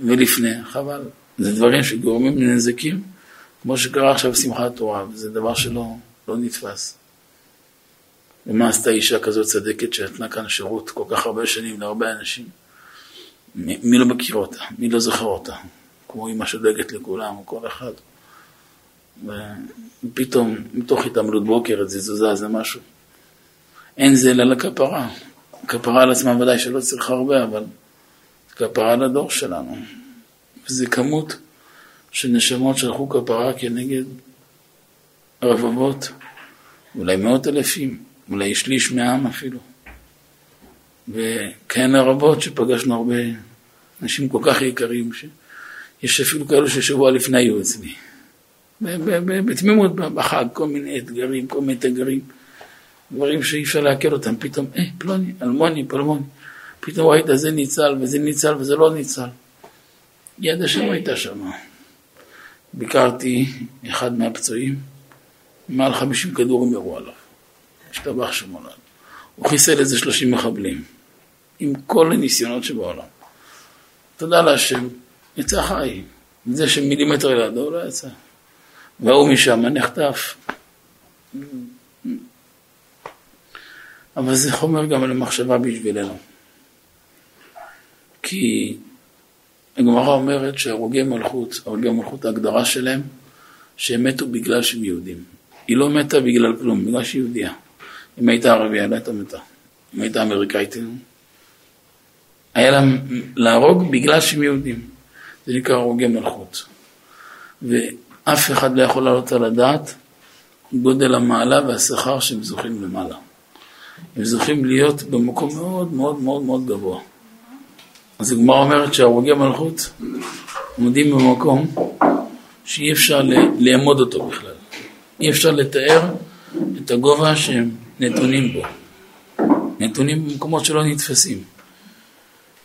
ולפני, חבל. זה דברים שגורמים לנזקים, כמו שקרה עכשיו בשמחת תורה, וזה דבר שלא לא נתפס. ומה עשתה אישה כזאת צדקת שנתנה כאן שירות כל כך הרבה שנים להרבה אנשים? מי, לא מכיר אותה? מי לא זוכר אותה? כמו אמא שדואגת לכולם, או כל אחד. ופתאום, מתוך התעמלות בוקר, איזה תזוזה, זה משהו. אין זה אלא לכפרה. כפרה על עצמה ודאי שלא צריך הרבה, אבל כפרה לדור שלנו. וזה כמות של נשמות שהלכו כפרה כנגד רבבות, אולי מאות אלפים, אולי שליש מהעם אפילו. וכהנה רבות שפגשנו הרבה אנשים כל כך יקרים, שיש אפילו כאלו ששבוע לפני היו אצלי. בתמימות בחג, כל מיני אתגרים, כל מיני תגרים, דברים שאי אפשר לעכל אותם, פתאום, אה, פלוני, אלמוני, פלמוני, פתאום ראית זה ניצל וזה ניצל וזה לא ניצל. יד השם הייתה שם. ביקרתי אחד מהפצועים, מעל חמישים כדורים ירו עליו. השתבח שמולד. הוא חיסל איזה שלושים מחבלים, עם כל הניסיונות שבעולם. תודה להשם, יצא חי. זה שמילימטר לידו לא יצא. והוא משם נחטף. אבל זה חומר גם למחשבה בשבילנו. כי הגמרא אומרת שהרוגי מלכות, הרוגי מלכות ההגדרה שלהם, שהם מתו בגלל שהם יהודים. היא לא מתה בגלל כלום, בגלל שהיא יהודייה. אם הייתה ערבייה, לא הייתה מתה. אם הייתה אמריקאית, היה להם להרוג בגלל שהם יהודים. זה נקרא הרוגי מלכות. ואף אחד לא יכול לעלות על הדעת גודל המעלה והשכר שהם זוכים למעלה. הם זוכים להיות במקום מאוד מאוד מאוד מאוד גבוה. אז הגמרא אומרת שהרוגי מלכות עומדים במקום שאי אפשר לאמוד אותו בכלל. אי אפשר לתאר את הגובה שהם נתונים בו. נתונים במקומות שלא נתפסים.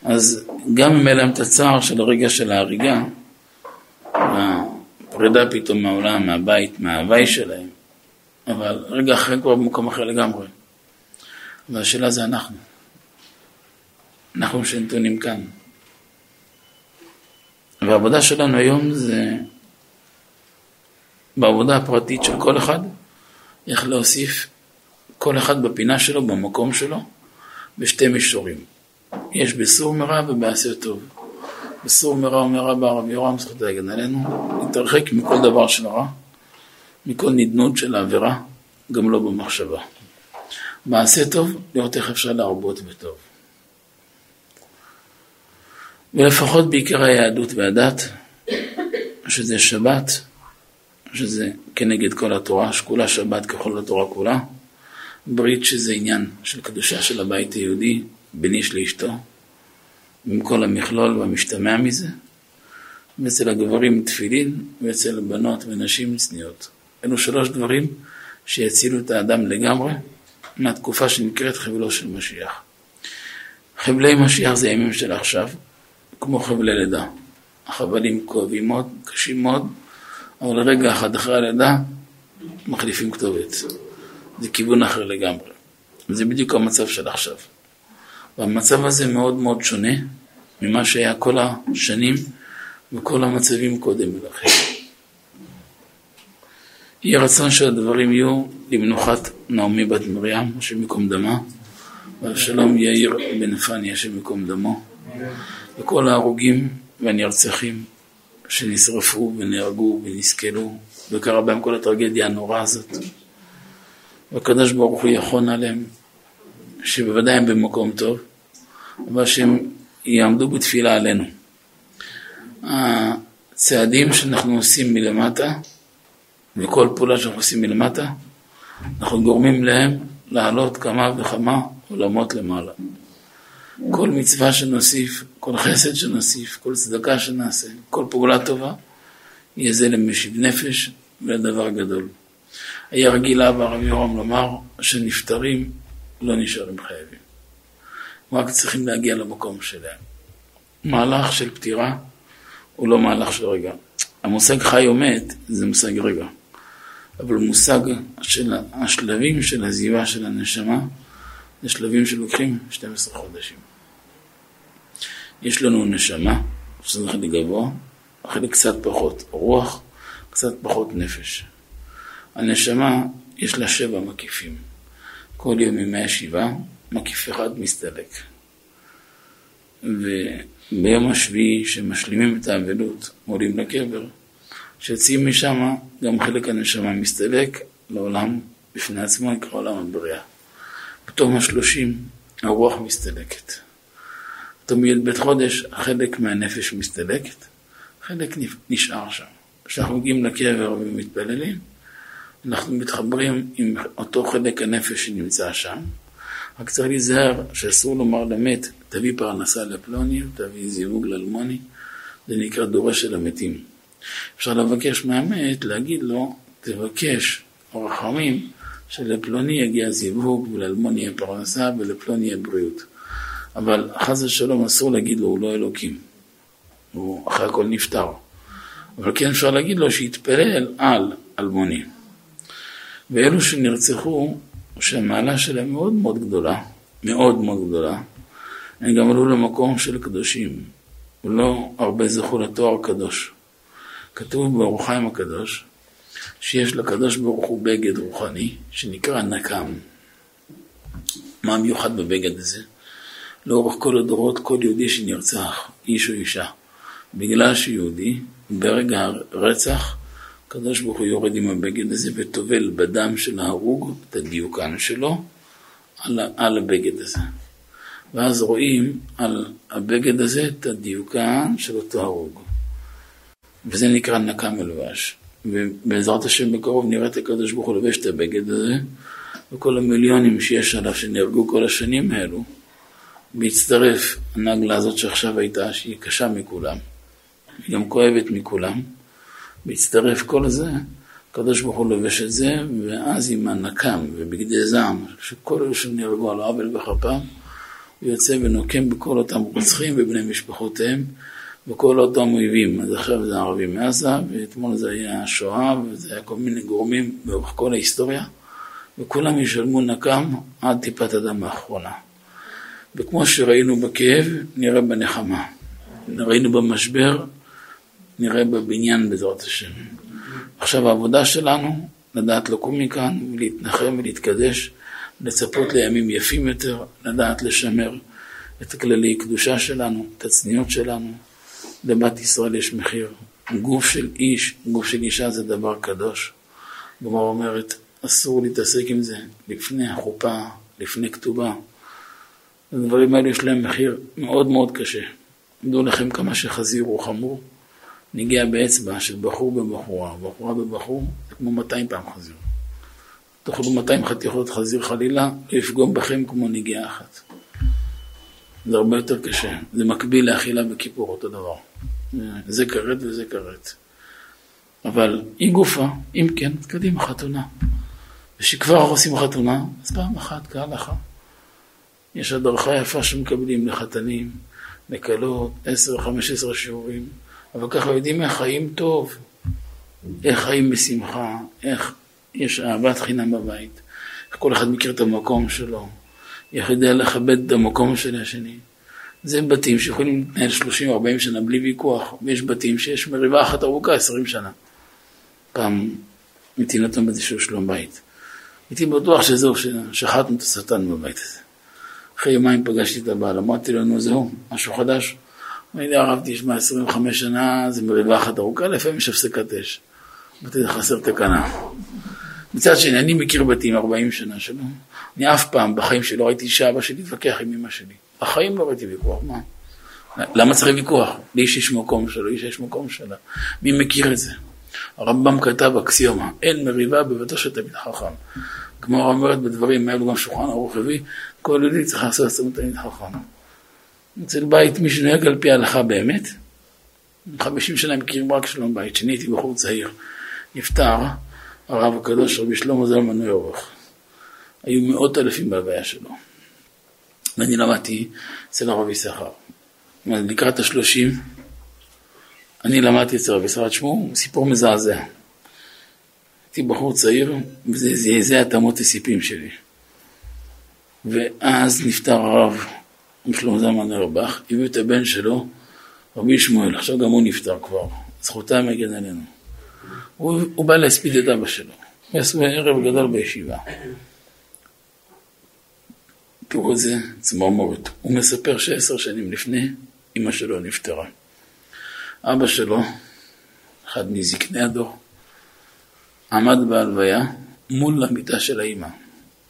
אז גם אם היה להם את הצער של הרגע של ההריגה, הפרידה פתאום מהעולם, מהבית, מההוואי שלהם, אבל רגע אחרי כבר במקום אחר לגמרי. והשאלה זה אנחנו. אנחנו שנתונים כאן. והעבודה שלנו היום זה בעבודה הפרטית של כל אחד, איך להוסיף כל אחד בפינה שלו, במקום שלו, בשתי מישורים. יש בסור מרע ובעשה טוב. בסור מרע ומרע בערב יורם זכות להגן עלינו, להתרחק מכל דבר של רע, מכל נדנות של העבירה, גם לא במחשבה. מעשה טוב, לראות איך אפשר להרבות בטוב. ולפחות בעיקר היהדות והדת, שזה שבת, שזה כנגד כל התורה, שכולה שבת ככל התורה כולה, ברית שזה עניין של קדושה של הבית היהודי, בין איש לאשתו, עם כל המכלול והמשתמע מזה, ואצל הגברים תפילין, ואצל הבנות ונשים צניעות. אלו שלוש דברים שיצילו את האדם לגמרי מהתקופה שנקראת חבלו של משיח. חבלי משיח זה ימים של עכשיו, כמו חבלי לידה. החבלים כואבים מאוד, קשים מאוד, אבל רגע אחד אחרי הלידה מחליפים כתובת. זה כיוון אחר לגמרי. זה בדיוק המצב של עכשיו. והמצב הזה מאוד מאוד שונה ממה שהיה כל השנים וכל המצבים קודם לכן. יהיה רצון שהדברים יהיו למנוחת נעמי בת מרים, השם ייקום דמה, ואבשלום יאיר בן פני, השם ייקום דמו, וכל ההרוגים והנרצחים שנשרפו ונהרגו ונסכלו, וקרה בהם כל הטרגדיה הנוראה הזאת. והקדוש ברוך הוא יחון עליהם, שבוודאי הם במקום טוב, אבל שהם יעמדו בתפילה עלינו. הצעדים שאנחנו עושים מלמטה, וכל פעולה שאנחנו עושים מלמטה, אנחנו גורמים להם לעלות כמה וכמה עולמות למעלה. כל מצווה שנוסיף, כל חסד שנוסיף, כל צדקה שנעשה, כל פעולה טובה, יהיה זה למשיב נפש ולדבר גדול. היה רגיל אבא רבי יורם לומר שנפטרים לא נשארים חייבים. רק צריכים להגיע למקום שלהם. מהלך של פטירה הוא לא מהלך של רגע. המושג חי או מת זה מושג רגע. אבל מושג של השלבים של עזיבה של הנשמה זה שלבים שלוקחים 12 חודשים. יש לנו נשמה, שזה חלק גבוה, חלק קצת פחות רוח, קצת פחות נפש. הנשמה יש לה שבע מקיפים. כל יום ימי השבעה, מקיף אחד מסתלק. וביום השביעי, שמשלימים את האבלות, עולים לקבר, כשיוצאים משם, גם חלק הנשמה מסתלק לעולם בפני עצמו, נקרא עולם הבריאה. בתום השלושים, הרוח מסתלקת. בתום י"ב חודש, חלק מהנפש מסתלקת, חלק נשאר שם. כשאנחנו מגיעים לקבר ומתפללים, אנחנו מתחברים עם אותו חלק הנפש שנמצא שם, רק צריך להיזהר שאסור לומר למת, תביא פרנסה לפלוני, תביא זיווג לאלמוני, זה נקרא דורש של המתים. אפשר לבקש מהמת, להגיד לו, תבקש רחמים שלפלוני יגיע זיווג ולאלמוני יהיה פרנסה ולפלוני יהיה בריאות. אבל חס ושלום אסור להגיד לו, הוא לא אלוקים. הוא אחרי הכל נפטר. אבל כן אפשר להגיד לו שיתפלל על אלמוני. ואלו שנרצחו, שהמעלה שלהם מאוד מאוד גדולה, מאוד מאוד גדולה, הם גם עלו למקום של קדושים, ולא הרבה זכו לתואר קדוש. כתוב באור חיים הקדוש, שיש לקדוש ברוך הוא בגד רוחני, שנקרא נקם. מה המיוחד בבגד הזה? לאורך כל הדורות, כל יהודי שנרצח, איש או אישה, בגלל שיהודי, ברגע הרצח, הקדוש ברוך הוא יורד עם הבגד הזה וטובל בדם של ההרוג את הדיוקן שלו על, על הבגד הזה. ואז רואים על הבגד הזה את הדיוקן של אותו הרוג. וזה נקרא נקם מלבש. ובעזרת השם בקרוב נראה את הקדוש ברוך הוא לובש את הבגד הזה, וכל המיליונים שיש עליו שנהרגו כל השנים האלו, בהצטרף הנגלה הזאת שעכשיו הייתה, שהיא קשה מכולם, היא גם כואבת מכולם, בהצטרף כל זה, הקדוש ברוך הוא לובש את זה, ואז עם הנקם ובגדי זעם, שכל אלה שנהרגו על עוול וחפם, הוא יוצא ונוקם בכל אותם רוצחים ובני משפחותיהם, וכל אותם אויבים. אז עכשיו זה ערבים מעזה, ואתמול זה היה השואה, וזה היה כל מיני גורמים לאורך כל ההיסטוריה, וכולם ישלמו נקם עד טיפת הדם האחרונה. וכמו שראינו בכאב, נראה בנחמה. ראינו במשבר, נראה בבניין בעזרת השם. עכשיו העבודה שלנו, לדעת לקום מכאן ולהתנחם ולהתקדש, לצפות לימים יפים יותר, לדעת לשמר את הכללי קדושה שלנו, את הצניעות שלנו. לבת ישראל יש מחיר. גוף של איש, גוף של אישה זה דבר קדוש. גמר אומרת, אסור להתעסק עם זה לפני החופה, לפני כתובה. הדברים האלה יש להם מחיר מאוד מאוד קשה. דעו לכם כמה שחזיר הוא חמור. נגיע באצבע של בחור בבחורה, בחורה בבחור, כמו 200 פעם חזיר. תאכלו 200 חתיכות חזיר חלילה, יפגום בכם כמו נגיעה אחת. זה הרבה יותר קשה. זה מקביל לאכילה בכיפור, אותו דבר. זה כרת וזה כרת. אבל אם גופה, אם כן, קדימה חתונה. ושכבר עושים חתונה, אז פעם אחת כהלכה. יש הדרכה יפה שמקבלים לחתנים, לכלות, עשר, חמש עשרה שיעורים, אבל ככה יודעים איך חיים טוב, איך חיים בשמחה, איך יש אהבת חינם בבית, איך כל אחד מכיר את המקום שלו, איך יודע לכבד את המקום של השני. זה בתים שיכולים להתנהל 30-40 שנה בלי ויכוח, ויש בתים שיש מריבה אחת ארוכה 20 שנה. פעם נתינתם באיזשהו שלום בית. הייתי בטוח שזהו, ששחטנו את השטן בבית הזה. אחרי יומיים פגשתי את הבעל, אמרתי לנו, זהו, משהו חדש. לי, הרב, תשמע, 25 שנה זה מריבה אחת ארוכה, לפעמים יש הפסקת אש. אמרתי, זה חסר תקנה. מצד שני, אני מכיר בתים 40 שנה שלו. אני אף פעם בחיים שלי לא ראיתי שאבא שלי התווכח עם אמא שלי. בחיים לא ראיתי ויכוח, מה? למה צריך ויכוח? לאיש יש מקום שלו, איש יש מקום שלה. מי מכיר את זה? הרמב"ם כתב אקסיומה, אין מריבה בביתו של תלמיד חכם. כמו אומרת בדברים האלו, גם שולחן ערוך הביא, כל יהודי צריך לעשות עצמו תלמיד חכם. אצל בית מי שנוהג על פי ההלכה באמת, 50 שנה מכירים רק שלום בית, כשאני הייתי בחור צעיר, נפטר הרב הקדוש רבי שלמה זלמן נוירוך. היו מאות אלפים בהוויה שלו. ואני למדתי אצל הרב יששכר. לקראת השלושים, אני למדתי אצל הרב יששכר, תשמעו, סיפור מזעזע. הייתי בחור צעיר, וזה זעזע את אמות הסיפים שלי. ואז נפטר הרב שלמה זלמן ארבך, הביאו את הבן שלו, רבי שמואל, עכשיו גם הוא נפטר כבר, זכותם יגן עלינו. הוא, הוא בא להספיד את אבא שלו, ועשו ערב גדול בישיבה. תראו איזה צמרמורת. הוא מספר שעשר שנים לפני, אמא שלו נפטרה. אבא שלו, אחד מזקני הדור, עמד בהלוויה מול המיטה של האימא,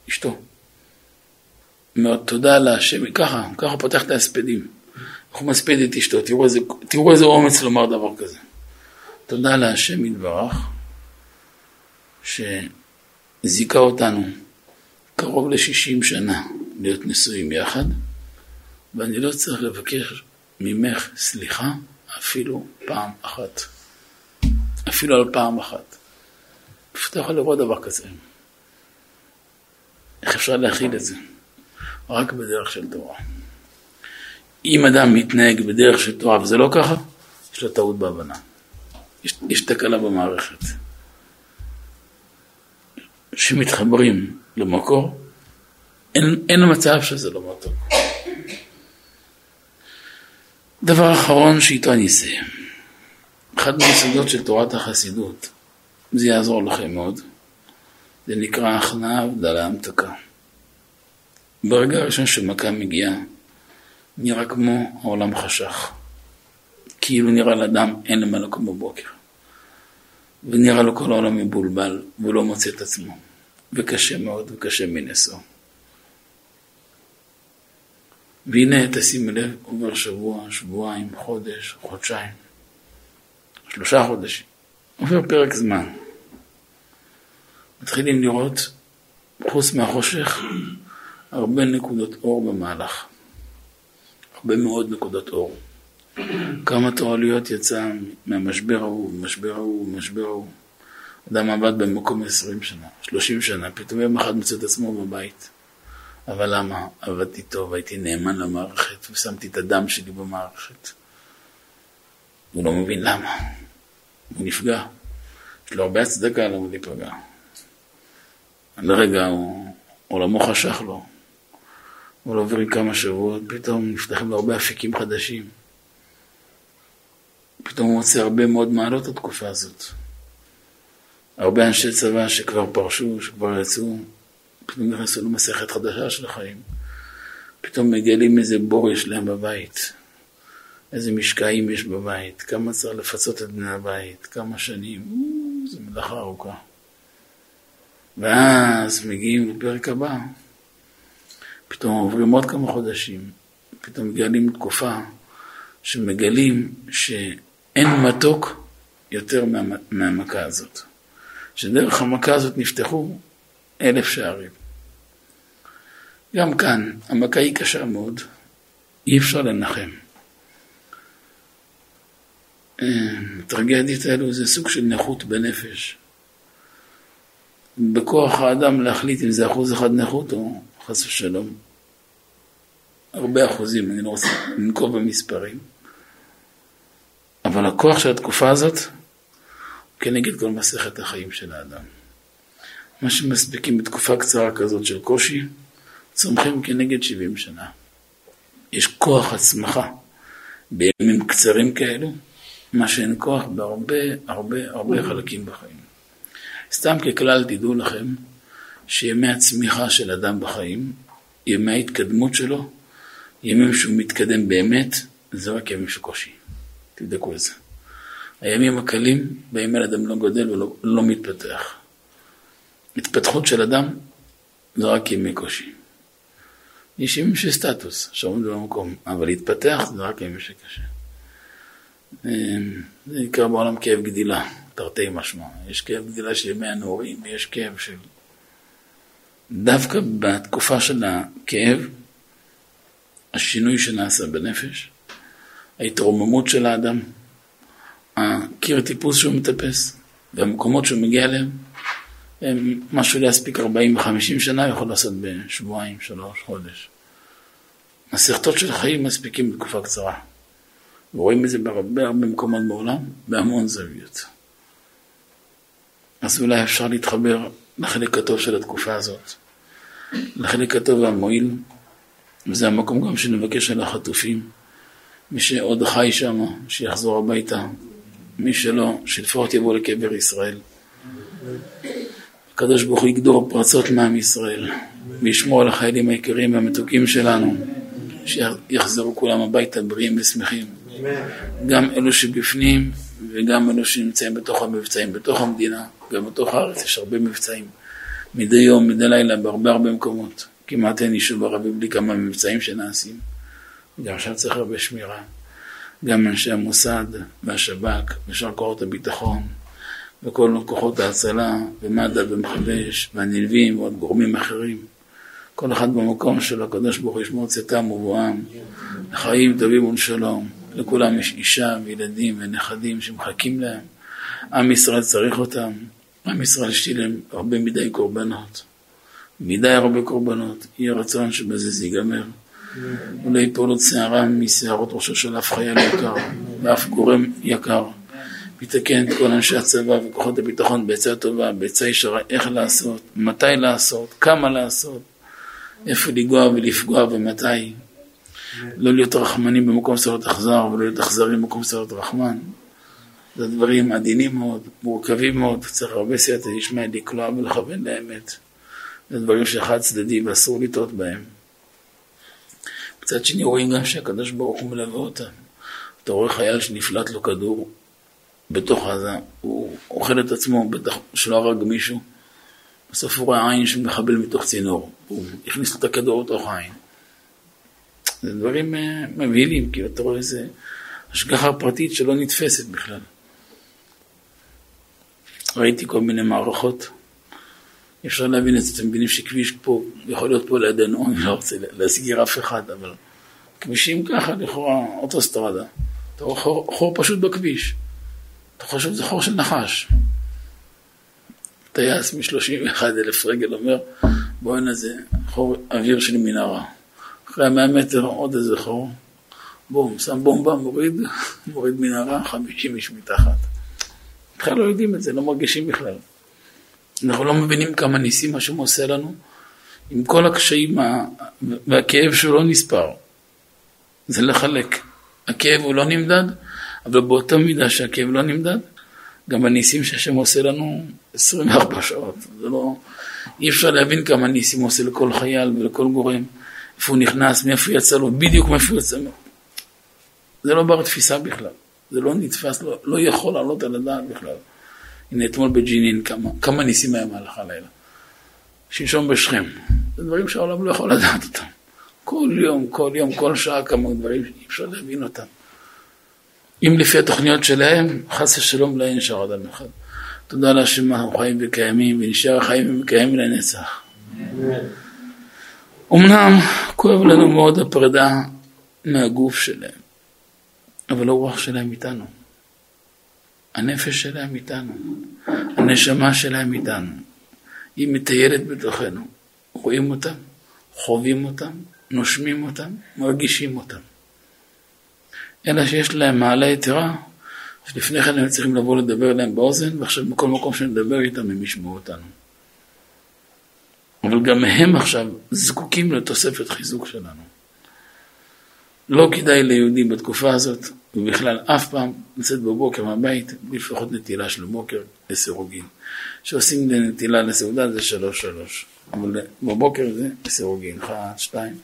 אשתו. מאוד תודה להשם, ככה, ככה פותח את ההספדים. איך הוא מספיד את אשתו, תראו איזה, תראו איזה אומץ לומר דבר כזה. תודה להשם יתברך, שזיכה אותנו קרוב ל-60 שנה להיות נשואים יחד, ואני לא צריך לבקש ממך סליחה אפילו פעם אחת. אפילו על פעם אחת. פשוט אתה יכול לראות דבר כזה. איך אפשר להכיל את זה? רק בדרך של תורה. אם אדם מתנהג בדרך של תורה וזה לא ככה, יש לו טעות בהבנה. יש, יש תקלה במערכת. שמתחברים למקור, אין, אין מצב שזה לא מתוק. דבר אחרון שאיתו אני אסיים. אחד מהיסודות של תורת החסידות, זה יעזור לכם מאוד, זה נקרא הכנעה הבדלה המתקה. ברגע הראשון שמכה מגיעה, נראה כמו העולם חשך. כאילו נראה לאדם אין למה לקום בבוקר. ונראה לו כל העולם מבולבל, והוא לא מוצא את עצמו. וקשה מאוד, וקשה מנשוא. והנה, תשימו לב, עובר שבוע, שבועיים, חודש, חודשיים, שלושה חודשים. עובר פרק זמן. מתחילים לראות, חוץ מהחושך, הרבה נקודות אור במהלך. הרבה מאוד נקודות אור. כמה תורלויות יצא מהמשבר ההוא, משבר ההוא, משבר ההוא. אדם עבד במקום 20 שנה, 30 שנה, פתאום יום אחד מוצא את עצמו בבית. אבל למה? עבדתי טוב, הייתי נאמן למערכת, ושמתי את הדם שלי במערכת. הוא לא מבין למה. הוא נפגע. יש לו הרבה הצדקה למה להיפגע. לרגע הוא, עולמו חשך לו. אבל עוברים כמה שבועות, פתאום נפתחים לו הרבה אפיקים חדשים. פתאום הוא מוצא הרבה מאוד מעלות התקופה הזאת. הרבה אנשי צבא שכבר פרשו, שכבר יצאו, פתאום נכנסו למסכת חדשה של החיים. פתאום מגלים איזה בור יש להם בבית, איזה משקעים יש בבית, כמה צריך לפצות את בני הבית, כמה שנים, זו מלאכה ארוכה. ואז מגיעים לפרק הבא, פתאום עוברים עוד כמה חודשים, פתאום מגלים תקופה שמגלים שאין מתוק יותר מהמכה הזאת. שדרך המכה הזאת נפתחו אלף שערים. גם כאן, המכה היא קשה מאוד, אי אפשר לנחם. הטרגדיות האלו זה סוג של נכות בנפש. בכוח האדם להחליט אם זה אחוז אחד נכות או חס ושלום. הרבה אחוזים, אני לא רוצה לנקוב במספרים. אבל הכוח של התקופה הזאת הוא כנגד כל מסכת החיים של האדם. מה שמספיקים בתקופה קצרה כזאת של קושי, צומחים כנגד 70 שנה. יש כוח הצמחה בימים קצרים כאלו, מה שאין כוח בהרבה הרבה הרבה חלקים בחיים. סתם ככלל תדעו לכם שימי הצמיחה של אדם בחיים, ימי ההתקדמות שלו, ימים שהוא מתקדם באמת, זה רק ימים של קושי. תבדקו את זה. הימים הקלים, בהם אדם לא גודל ולא לא מתפתח. התפתחות של אדם זה רק ימי קושי. יש ימים של סטטוס, שעומד במקום, אבל להתפתח זה רק ימים שקשה. אמ, זה נקרא בעולם כאב גדילה, תרתי משמע. יש כאב גדילה של ימי הנעורים, ויש כאב של... דווקא בתקופה של הכאב, השינוי שנעשה בנפש, ההתרוממות של האדם, הקיר טיפוס שהוא מטפס, והמקומות שהוא מגיע אליהם, הם משהו להספיק 40 ו-50 שנה, יכול לעשות בשבועיים, שלוש, חודש. מסכתות של חיים מספיקים בתקופה קצרה. ורואים את זה בהרבה הרבה מקומות בעולם, בהמון זוויות. אז אולי אפשר להתחבר לחלק הטוב של התקופה הזאת, לחלק הטוב והמועיל, וזה המקום גם שנבקש על החטופים. מי שעוד חי שם, שיחזור הביתה. מי שלא, שלפחות יבוא לקבר ישראל. הקדוש ברוך הוא יגדור פרצות מעם ישראל, וישמור על החיילים היקרים והמתוקים שלנו, שיחזרו כולם הביתה בריאים ושמחים. גם אלו שבפנים וגם אלו שנמצאים בתוך המבצעים, בתוך המדינה, גם בתוך הארץ יש הרבה מבצעים. מדי יום, מדי לילה, בהרבה הרבה מקומות. כמעט אין יישוב ערבי בלי כמה מבצעים שנעשים. גם עכשיו צריך הרבה שמירה. גם אנשי המוסד והשב"כ ושאר כוחות הביטחון וכל כוחות ההצלה ומד"א ומחבש והנלווים ועוד גורמים אחרים. כל אחד במקום שלו, הקדוש ברוך הוא ישמור צאתם ובואם, לחיים טובים ולשלום. לכולם יש אישה וילדים ונכדים שמחכים להם. עם ישראל צריך אותם. עם ישראל שילם הרבה מדי קורבנות. מדי הרבה קורבנות. יהיה רצון שבזה זה ייגמר. ולא יפול עוד שערה משערות ראשו של אף חייל יקר ואף גורם יקר. מתקן את כל אנשי הצבא וכוחות הביטחון בעצה טובה, בעצה ישרה, איך לעשות, מתי לעשות, כמה לעשות, איפה לנגוע ולפגוע ומתי. לא להיות רחמנים במקום של להיות אכזר ולא להיות אכזרים במקום של להיות רחמן. זה דברים עדינים מאוד, מורכבים מאוד, צריך הרבה סייעתא דשמיא לקלוע ולכוון לאמת. זה דברים שחד צדדי ואסור לטעות בהם. מצד שני רואים גם שהקדוש ברוך הוא מלווה אותם. אתה רואה חייל שנפלט לו כדור בתוך עזה, הוא אוכל את עצמו, בטח שלא הרג מישהו, בסוף הוא רואה עין שמחבל מתוך צינור, הוא הכניס לו את הכדור לתוך העין. זה דברים אה, מבהילים, כאילו אתה רואה איזה השגחה פרטית שלא נתפסת בכלל. ראיתי כל מיני מערכות, אפשר להבין את זה, אתם מבינים שכביש פה יכול להיות פה לידינו, אני לא רוצה להסגיר אף אחד, אבל כבישים ככה, לכאורה אוטוסטרדה, אתה רואה חור, חור פשוט בכביש. אתה חושב שזה חור של נחש. טייס מ-31 אלף רגל אומר, בואי נזה, חור אוויר של מנהרה. אחרי 100 מטר עוד איזה חור, בום, שם בומבה, מוריד, מוריד מנהרה, 50 איש מתחת. בכלל לא יודעים את זה, לא מרגישים בכלל. אנחנו לא מבינים כמה ניסים השם עושה לנו, עם כל הקשיים והכאב שהוא לא נספר. זה לחלק. הכאב הוא לא נמדד, אבל באותה מידה שהכאב לא נמדד, גם הניסים שהשם עושה לנו 24 שעות. זה לא... אי אפשר להבין כמה ניסים עושה לכל חייל ולכל גורם. איפה הוא נכנס, מאיפה יצא לו, בדיוק מאיפה הוא יצא לו. זה לא בר תפיסה בכלל. זה לא נתפס, לא, לא יכול לעלות על הדעת בכלל. הנה אתמול בג'ינין כמה, כמה ניסים היה מהלך הלילה. שלשום בשכם. זה דברים שהעולם לא יכול לדעת אותם. כל יום, כל יום, כל שעה כמה דברים שאי אפשר להבין אותם. אם לפי התוכניות שלהם, חס ושלום לא נשאר אדם אחד. תודה להשם אנחנו חיים וקיימים, ונשאר חיים וקיימים לנצח. אמנם כואב לנו מאוד הפרידה מהגוף שלהם, אבל הרוח שלהם איתנו. הנפש שלהם איתנו, הנשמה שלהם איתנו. היא מטיילת בתוכנו. רואים אותם, חווים אותם, נושמים אותם, מרגישים אותם. אלא שיש להם מעלה יתרה, שלפני כן הם צריכים לבוא לדבר אליהם באוזן, ועכשיו בכל מקום שנדבר איתם הם ישמעו אותנו. אבל גם הם עכשיו זקוקים לתוספת חיזוק שלנו. לא כדאי ליהודי בתקופה הזאת, ובכלל אף פעם, לצאת בבוקר מהבית, לפחות נטילה של בוקר לסירוגין. כשעושים נטילה לסעודה זה שלוש שלוש, אבל בבוקר זה לסירוגין, אחת, שתיים,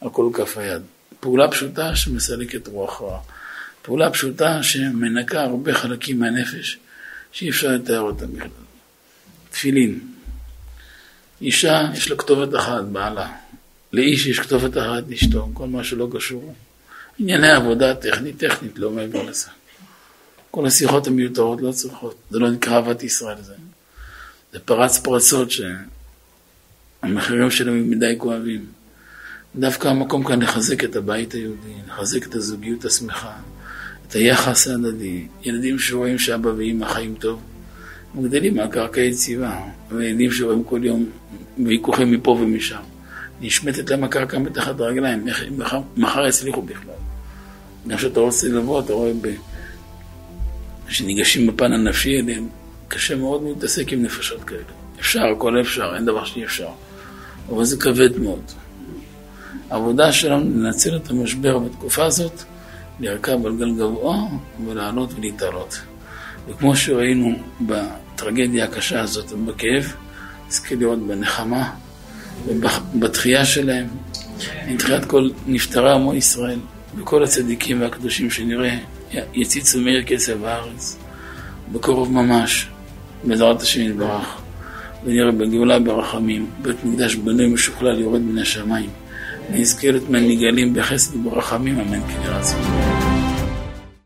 על כל כף היד. פעולה פשוטה שמסלקת רוח רע. פעולה פשוטה שמנקה הרבה חלקים מהנפש שאי אפשר לתאר אותם בכלל. תפילין. אישה יש לה כתובת אחת, בעלה. לאיש יש כתובת אחת, אשתו, כל מה שלא קשור. ענייני עבודה טכנית, טכנית, לא מעבר לזה. כל השיחות המיותרות לא צריכות, זה לא נקרא אהבת ישראל, זה, זה פרץ פרצות שהמחירים שלהם הם מדי כואבים. דווקא המקום כאן לחזק את הבית היהודי, לחזק את הזוגיות השמחה, את היחס ההדדי, ילדים שרואים שאבא ואמא חיים טוב, הם גדלים מהקרקע יציבה, וילדים שרואים כל יום ויכוחים מפה ומשם. נשמטת להם הקרקע מתחת הרגליים, הם מחר יצליחו בכלל. גם כשאתה רוצה לבוא, אתה רואה ב... שניגשים בפן הנפשי אליהם, קשה מאוד להתעסק עם נפשות כאלה. אפשר, הכל אפשר, אין דבר שאי אפשר. אבל זה כבד מאוד. העבודה שלנו לנצל את המשבר בתקופה הזאת, לרכב על גל גבוה ולעלות ולהתעלות. וכמו שראינו בטרגדיה הקשה הזאת ובכאב, נזכה לראות בנחמה ובתחייה שלהם, עם תחיית כל נפטרי עמו ישראל וכל הצדיקים והקדושים שנראה יציצו מאיר כסף הארץ בקרוב ממש, בעזרת השם יתברך, ונראה בגאולה ברחמים, בית מקדש בנוי משוכלל יורד מן השמיים. נזכה להיות מנהיגלים בחסד וברחמים, אמן כן ירצה.